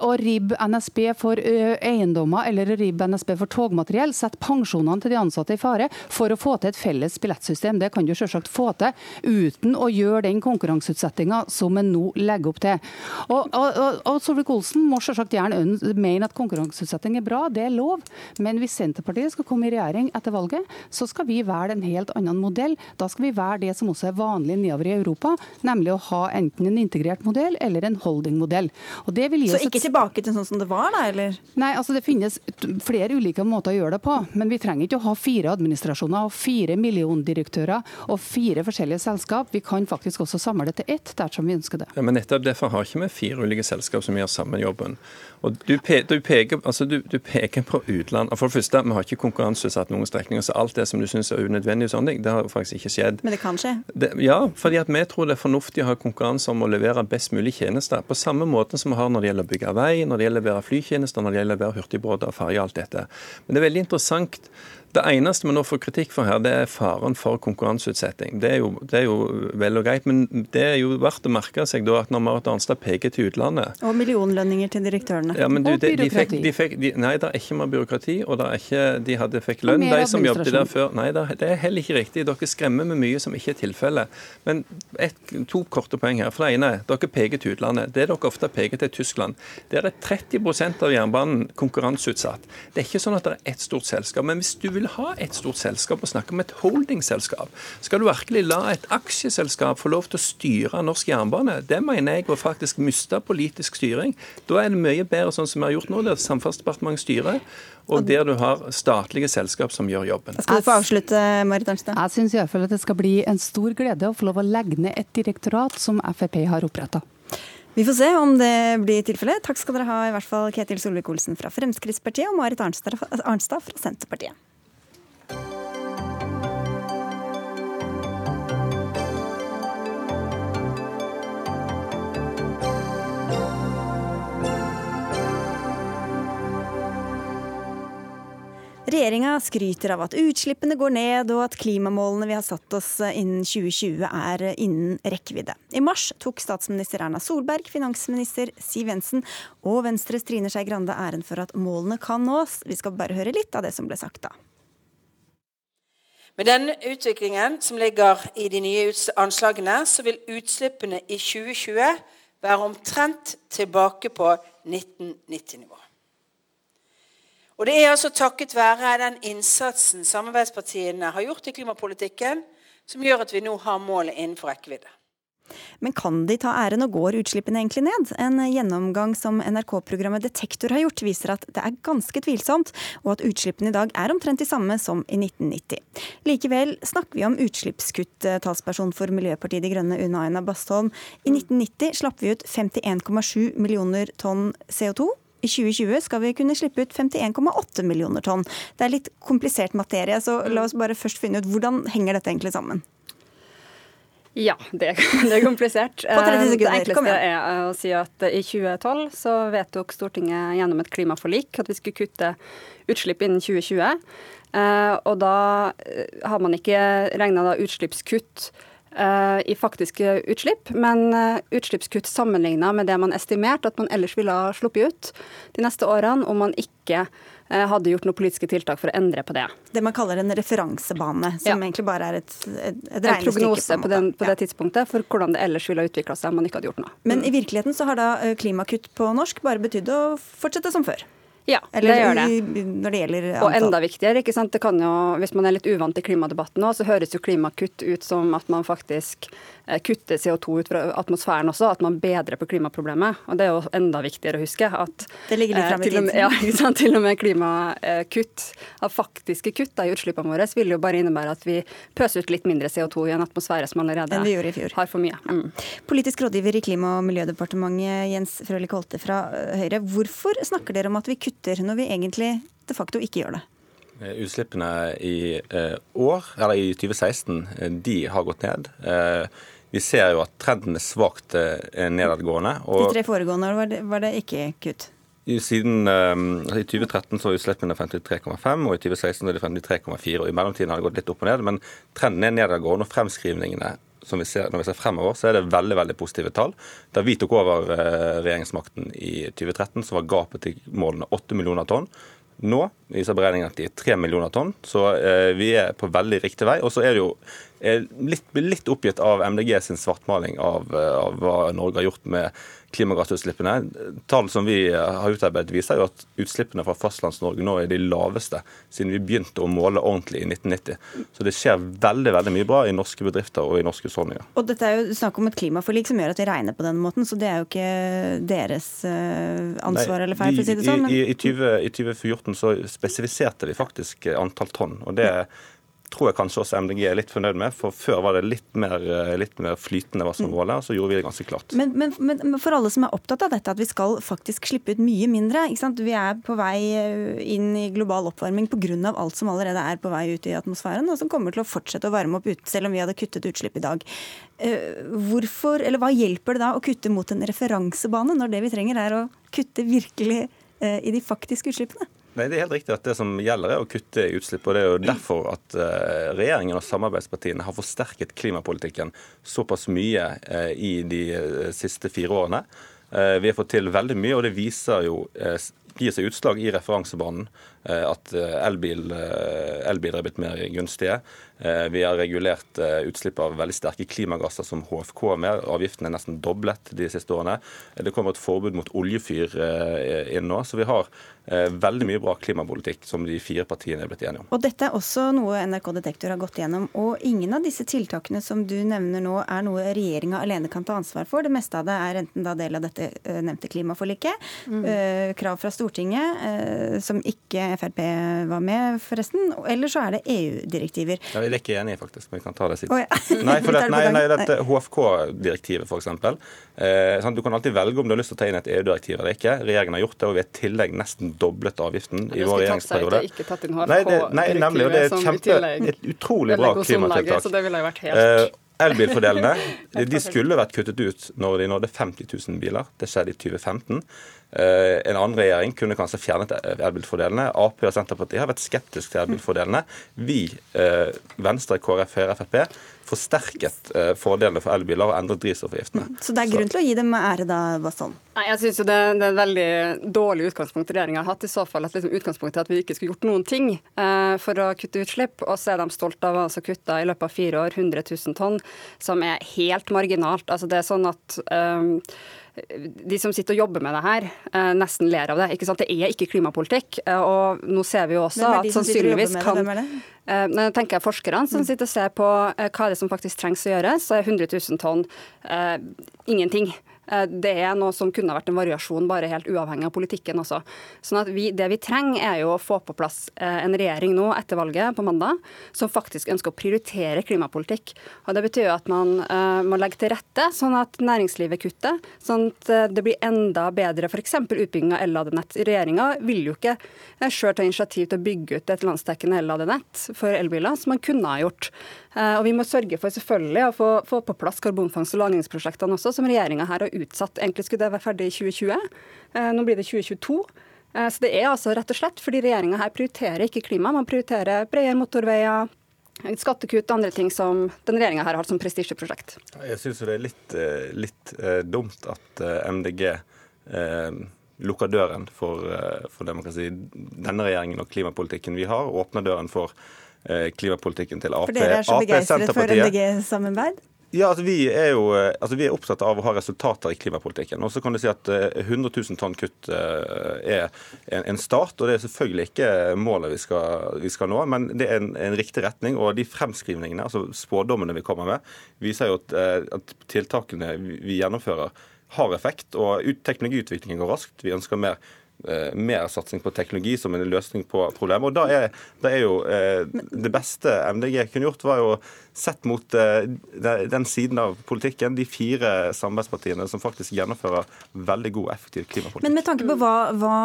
å ribbe NSB for eiendommer eller å ribbe NSB for togmateriell, sette pensjonene til de ansatte i fare for å få til et felles billettsystem. Det kan du selvsagt få til uten å gjøre den konkurranseutsettinga som en nå legger opp til. Og, og, og, og Solvik-Olsen må selvsagt gjerne mene at konkurranseutsetting er bra, det er lov. Men hvis Senterpartiet skal komme i regjering etter valget, så skal vi velge en helt annen modell. Da skal vi velge det som også er vanlig nedover i Europa, nemlig å ha enten en integrert modell eller en holdingmodell. Så ikke tilbake til sånn som det var, da? eller? Nei, altså det finnes flere ulike måter å gjøre det på. Men vi trenger ikke å ha fire administrasjoner og fire milliondirektører og fire forskjellige selskap. Vi kan faktisk også samle det til ett dersom vi ønsker det. Ja, men nettopp Derfor har ikke vi fire ulike selskap som gjør samme jobben. Og du, pe du, peker, altså du, du, peker, på utland. For det første, Vi har ikke konkurranseutsatt noen strekninger, så alt det som du syns er unødvendig, og sånne ting, det har faktisk ikke skjedd. Men det kan skje? Det, ja, fordi at vi tror det er fornuftig å ha konkurranse om å levere best mulig tjenester. På samme måte som vi har når det gjelder å bygge vei, når det gjelder å levere flytjenester, når det gjelder å levere hurtigbåter og ferjer, alt dette. Men det er veldig interessant det eneste vi nå får kritikk for her, det er faren for konkurranseutsetting. Det er, jo, det er jo vel og greit, men det er jo verdt å merke seg da at når Marit Arnstad peker til utlandet Og millionlønninger til direktørene. Ja, men du, og byråkrati. De fikk, de fikk, de, nei, det er ikke mer byråkrati, og det er ikke, de hadde fikk lønn, de som jobbet der før. Nei, det er heller ikke riktig. Dere skremmer med mye som ikke er tilfellet. Men et, to korte poeng her. For det ene, dere peker til utlandet. Det dere ofte peker til Tyskland. Der er 30% av jernbanen konkurranseutsatt. Det er ikke sånn at det er ett stort selskap. Men hvis du vil vil ha et stort selskap og snakke om et holdingselskap. Skal du virkelig la et aksjeselskap få lov til å styre norsk jernbane? Det mener jeg å faktisk miste politisk styring. Da er det mye bedre sånn som vi har gjort nå, der Samferdselsdepartementet styrer. Og der du har statlige selskap som gjør jobben. Skal du få avslutte, Marit Arnstad? Jeg syns iallfall at det skal bli en stor glede å få lov å legge ned et direktorat som Frp har oppretta. Vi får se om det blir tilfellet. Takk skal dere ha, i hvert fall Ketil Solvik-Olsen fra Fremskrittspartiet og Marit Arnstad fra Senterpartiet. Regjeringa skryter av at utslippene går ned, og at klimamålene vi har satt oss innen 2020 er innen rekkevidde. I mars tok statsminister Erna Solberg, finansminister Siv Jensen og Venstres Trine Skei Grande æren for at målene kan nås. Vi skal bare høre litt av det som ble sagt da. Med den utviklingen som ligger i de nye anslagene, så vil utslippene i 2020 være omtrent tilbake på 1990-nivå. Og Det er altså takket være den innsatsen samarbeidspartiene har gjort i klimapolitikken, som gjør at vi nå har målet innenfor rekkevidde. Men kan de ta æren, og går utslippene egentlig ned? En gjennomgang som NRK-programmet Detektor har gjort, viser at det er ganske tvilsomt, og at utslippene i dag er omtrent de samme som i 1990. Likevel snakker vi om utslippskutt, talsperson for Miljøpartiet De Grønne Una Aina Bastholm. I 1990 slapp vi ut 51,7 millioner tonn CO2. I 2020 skal vi kunne slippe ut 51,8 millioner tonn. Det er litt komplisert materie, så la oss bare først finne ut hvordan henger dette egentlig sammen? Ja, det, det er komplisert. Eh, det enkleste er eh, å si at i 2012 så vedtok Stortinget gjennom et klimaforlik at vi skulle kutte utslipp innen 2020. Eh, og da har man ikke regna utslippskutt i faktiske utslipp, men utslippskutt sammenligna med det man estimerte at man ellers ville ha sluppet ut de neste årene om man ikke Eh, hadde gjort noen politiske tiltak for å endre på det. Det man kaller en referansebane, som ja. egentlig bare er et, et, et regnestykke? En prognose på, den, på ja. det tidspunktet for hvordan det ellers ville ha utvikla seg om man ikke hadde gjort noe. Men i virkeligheten så har da eh, klimakutt på norsk bare betydd å fortsette som før? Ja, Eller, det gjør det. Når det gjelder antall. Og enda viktigere, ikke sant? Det kan jo, hvis man er litt uvant til klimadebatten nå, så høres jo klimakutt ut som at man faktisk kutter CO2 ut fra atmosfæren også, at man bedrer på klimaproblemet. Og Det er jo enda viktigere å huske. at Det ligger litt fram i tid. Ja, sant? til og med klimakutt, av faktiske kutt i utslippene våre, vil jo bare innebære at vi pøser ut litt mindre CO2 i en atmosfære som allerede har for mye. Mm. Politisk rådgiver i Klima- og miljødepartementet, Jens Frølich Holte fra Høyre. Hvorfor snakker dere om at vi kutter, når vi egentlig de facto ikke gjør det? Utslippene i eh, år, eller i 2016, eh, de har gått ned. Eh, vi ser jo at trenden er svakt eh, nedadgående. Og De tre foregående år var det, var det ikke kutt? Siden, I 2013 så var utslippene 53,5, og i 2016 er det 53,4. og I mellomtiden har det gått litt opp og ned, men trenden er nedadgående. og Fremskrivningene som vi ser, når vi ser fremover, så er det veldig veldig positive tall. Da vi tok over uh, regjeringsmakten i 2013, så var gapet til målene 8 millioner tonn. Nå viser beregningen at de er 3 millioner tonn, så uh, vi er på veldig riktig vei. Og så er det jo litt, litt oppgitt av MDG sin svartmaling av, eh, av, hva Norge har gjort med klimagassutslippene. Tall som vi har utarbeidet viser jo at utslippene fra Fastlands-Norge nå er de laveste siden vi begynte å måle ordentlig i 1990. Så det skjer veldig veldig mye bra i norske bedrifter og i norske husholdninger. Og dette er jo snakk om et klimaforlik som gjør at de regner på den måten, så det er jo ikke deres eh, ansvar Nei, eller feil, for å si det sånn. Men... I, i, 20, I 2014 så spesifiserte vi faktisk antall tonn. og det ja tror jeg kanskje også MDG er litt fornøyd med. For før var det litt mer, eh, litt mer flytende hva som var målet, og så gjorde vi det ganske klart. Men, men, men, for alle som er opptatt av dette, at vi skal faktisk slippe ut mye mindre. Vi er på vei eh, inn i global oppvarming pga. alt som allerede er på vei ut i atmosfæren, og som kommer til å fortsette å varme opp ute, selv om vi hadde kuttet utslipp i dag. Eh, hvorfor, eller Hva hjelper det da å kutte mot en referansebane, når det vi trenger er å kutte virkelig i de faktiske utslippene? Nei, Det er helt riktig at det som gjelder er å kutte i utslipp. og Det er jo derfor at uh, regjeringen og samarbeidspartiene har forsterket klimapolitikken såpass mye uh, i de uh, siste fire årene. Vi har fått til veldig mye, og det viser jo, gir seg utslag i referansebanen. At elbil, elbiler er blitt mer gunstige. Vi har regulert utslipp av veldig sterke klimagasser som HFK mer. Avgiftene er nesten doblet de siste årene. Det kommer et forbud mot oljefyr inn nå. Så vi har Eh, veldig mye bra klimapolitikk som de fire partiene er blitt enige om. Og Dette er også noe NRK Detektor har gått gjennom. og Ingen av disse tiltakene som du nevner nå er noe regjeringa alene kan ta ansvar for. Det meste av det er enten da del av dette eh, nevnte klimaforliket, mm. Eh, krav fra Stortinget, som ikke Frp var med, forresten, eller så er det EU-direktiver. Ja, Vi er ikke enige, faktisk, men vi kan ta det siden. Oh, ja. nei, for det, nei, nei, dette HFK-direktivet, f.eks. Eh, sånn, du kan alltid velge om du har lyst til å ta inn et EU-direktiv eller ikke. Regjeringen har gjort det, og vi er i tillegg nesten doblet avgiften i vår regjeringsperiode. Ikke tatt inn nei, det, nei, nemlig, og det er et, kjempe, et utrolig bra klimatiltak. Så det ville vært helt... Eh, Elbilfordelene de skulle vært kuttet ut når de nådde 50 000 biler. Det skjedde i 2015. Eh, en annen regjering kunne kanskje fjernet elbilfordelene. Ap og Senterpartiet har vært skeptiske til elbilfordelene. Vi, eh, Venstre, KrF, Høyre, Frp, forsterket eh, fordelene for elbiler og endret drivstoffavgiftene. Så det er grunn til å gi dem ære da, Basson? Nei, jeg synes jo det, det, er et veldig dårlig utgangspunkt regjeringa har hatt. I så fall at liksom utgangspunktet er at vi ikke skulle gjort noen ting eh, for å kutte utslipp. Og så er de stolt av å ha kutta i løpet av fire år 100 000 tonn, som er helt marginalt. Altså det er sånn at eh, de som sitter og jobber med det her, eh, nesten ler av det. Ikke sant? Det er ikke klimapolitikk. Eh, og nå ser vi jo også at sannsynligvis kan det? Eh, nå tenker jeg Forskerne som mm. sitter og ser på hva det er som faktisk trengs å gjøres, så er 100 000 tonn eh, ingenting. Eh, det er noe som kunne vært en variasjon, bare helt uavhengig av politikken også. Sånn at vi, Det vi trenger, er jo å få på plass eh, en regjering nå etter valget på mandag som faktisk ønsker å prioritere klimapolitikk. Og Det betyr jo at man uh, må legge til rette sånn at næringslivet kutter, sånn at det blir enda bedre f.eks. utbygging av elladenett. Regjeringa vil jo ikke sjøl ta initiativ til å bygge ut et landsdekkende elladenett for elbiler, som man kunne ha gjort. Uh, og Vi må sørge for selvfølgelig å få, få på plass karbonfangst- og lagringsprosjektene også, som regjeringa her har utsatt. Egentlig skulle det være ferdig i 2020. Eh, nå blir det 2022. Eh, så det er altså rett og slett fordi regjeringa her prioriterer ikke klima, man prioriterer bredere motorveier, skattekutt og andre ting som den regjeringa her har som prestisjeprosjekt. Jeg syns det er litt, eh, litt dumt at MDG eh, lukker døren for, for det man kan si, denne regjeringen og klimapolitikken vi har, åpner døren for klimapolitikken til Ap. For dere er så begeistret for MDG-samarbeid? Ja, altså vi, er jo, eh, altså vi er opptatt av å ha resultater i klimapolitikken. Og så kan du si at 100 eh, 000 tonn kutt eh, er en start, og det er selvfølgelig ikke målet vi skal, vi skal nå. Men det er en, en, riktig retning. Og de fremskrivningene, altså spådommene vi kommer med, viser jo at, at tiltakene vi gjennomfører har effekt. Og teknologiutviklingen går raskt. Vi ønsker mer mer satsing på teknologi som en løsning på problemet. Og da er, da er jo eh, Det beste MDG kunne gjort, var jo sett mot eh, den siden av politikken, de fire samarbeidspartiene som faktisk gjennomfører veldig god, effektiv klimapolitikk. Men med tanke på hva, hva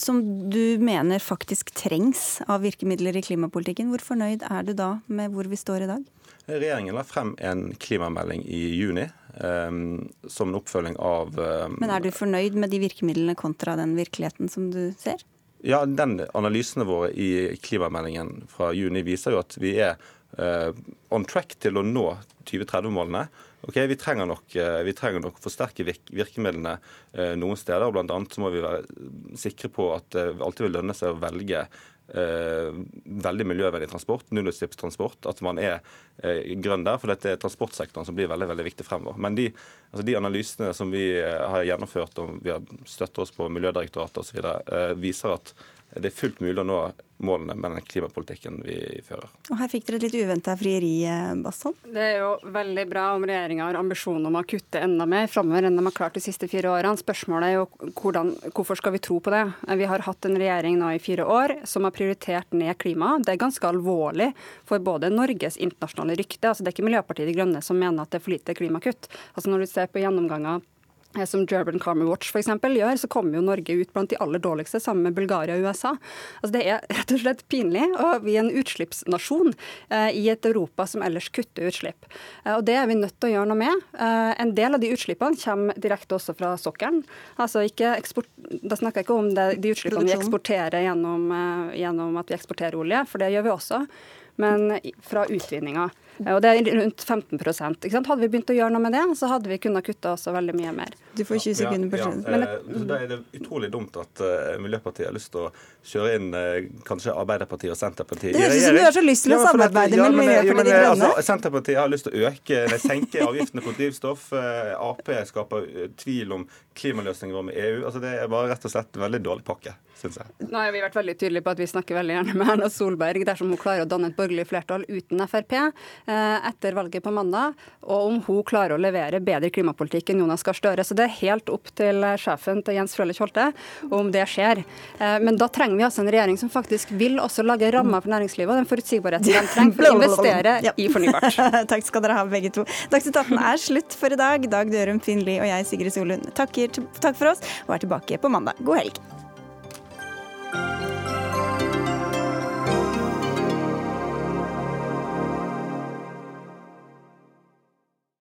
som du mener faktisk trengs av virkemidler i klimapolitikken, hvor fornøyd er du da med hvor vi står i dag? Regjeringen la frem en klimamelding i juni um, som en oppfølging av um, Men er du fornøyd med de virkemidlene kontra den virkeligheten som du ser? Ja, den Analysene våre i klimameldingen fra juni viser jo at vi er uh, on track til å nå 2030-målene. Ok, vi trenger, nok, vi trenger nok forsterke virk virkemidlene noen steder. Blant annet så må vi være sikre på at det alltid vil lønne seg å velge veldig miljøvennlig transport, nullutslippstransport, at man er eh, grønn der. For dette er transportsektoren som blir veldig veldig viktig fremover. Men de, altså de analysene som vi eh, har gjennomført, og vi har støttet oss på Miljødirektoratet osv., eh, viser at det er fullt mulig å nå målene med den klimapolitikken vi fører. Og Her fikk dere et litt uventa frieri, Bastholm. Basson? Det er jo veldig bra om regjeringa har ambisjon om å kutte enda mer framover enn de har klart de siste fire årene. Spørsmålet er jo hvordan, hvorfor skal vi tro på det? Vi har hatt en regjering nå i fire år som har prioritert ned klima. Det er ganske alvorlig for både Norges internasjonale rykte. Altså, det er ikke Miljøpartiet De Grønne som mener at det er for lite klimakutt. Altså, når du ser på gjennomganger Eh, som Durban Karma Watch for eksempel, gjør, så kommer jo Norge ut blant de aller dårligste sammen med Bulgaria og USA. Altså Det er rett og slett pinlig. Og vi er en utslippsnasjon eh, i et Europa som ellers kutter utslipp. Eh, og Det er vi nødt til å gjøre noe med. Eh, en del av de utslippene kommer direkte også fra sokkelen. Altså eksport, da snakker jeg ikke om det, de utslippene vi eksporterer gjennom, eh, gjennom at vi eksporterer olje, for det gjør vi også, men fra utvinninga. Og det er rundt 15 ikke sant? Hadde vi begynt å gjøre noe med det, så hadde vi kunnet kutte også veldig mye mer. Du får 20 sekunder på slutten. Ja, ja. Eh, da er det utrolig dumt at uh, Miljøpartiet har lyst til å kjøre inn uh, kanskje Arbeiderpartiet og Senterpartiet Det høres ut som du har så lyst til å samarbeide med Miljøpartiet De Grønne. Altså, Senterpartiet har lyst til å øke, nei, senke avgiftene på drivstoff. Uh, Ap skaper tvil om klimaløsninger med EU. Altså, det er bare rett og slett en veldig dårlig pakke syns jeg. Nå har vi vært veldig tydelige på at vi snakker veldig gjerne med Erna Solberg dersom hun klarer å danne et borgerlig flertall uten Frp eh, etter valget på mandag, og om hun klarer å levere bedre klimapolitikk enn Jonas Gahr Støre. Så det er helt opp til sjefen til Jens Frølich Holte om det skjer. Eh, men da trenger vi altså en regjering som faktisk vil også lage rammer for næringslivet og den forutsigbarheten de trenger for å investere i fornybart. Takk skal dere ha, begge to. Dagsnytt 18 er slutt for i dag. Dag Dørum Finli og jeg, Sigrid Solund, takker, takk for oss og er tilbake på mandag. God helg.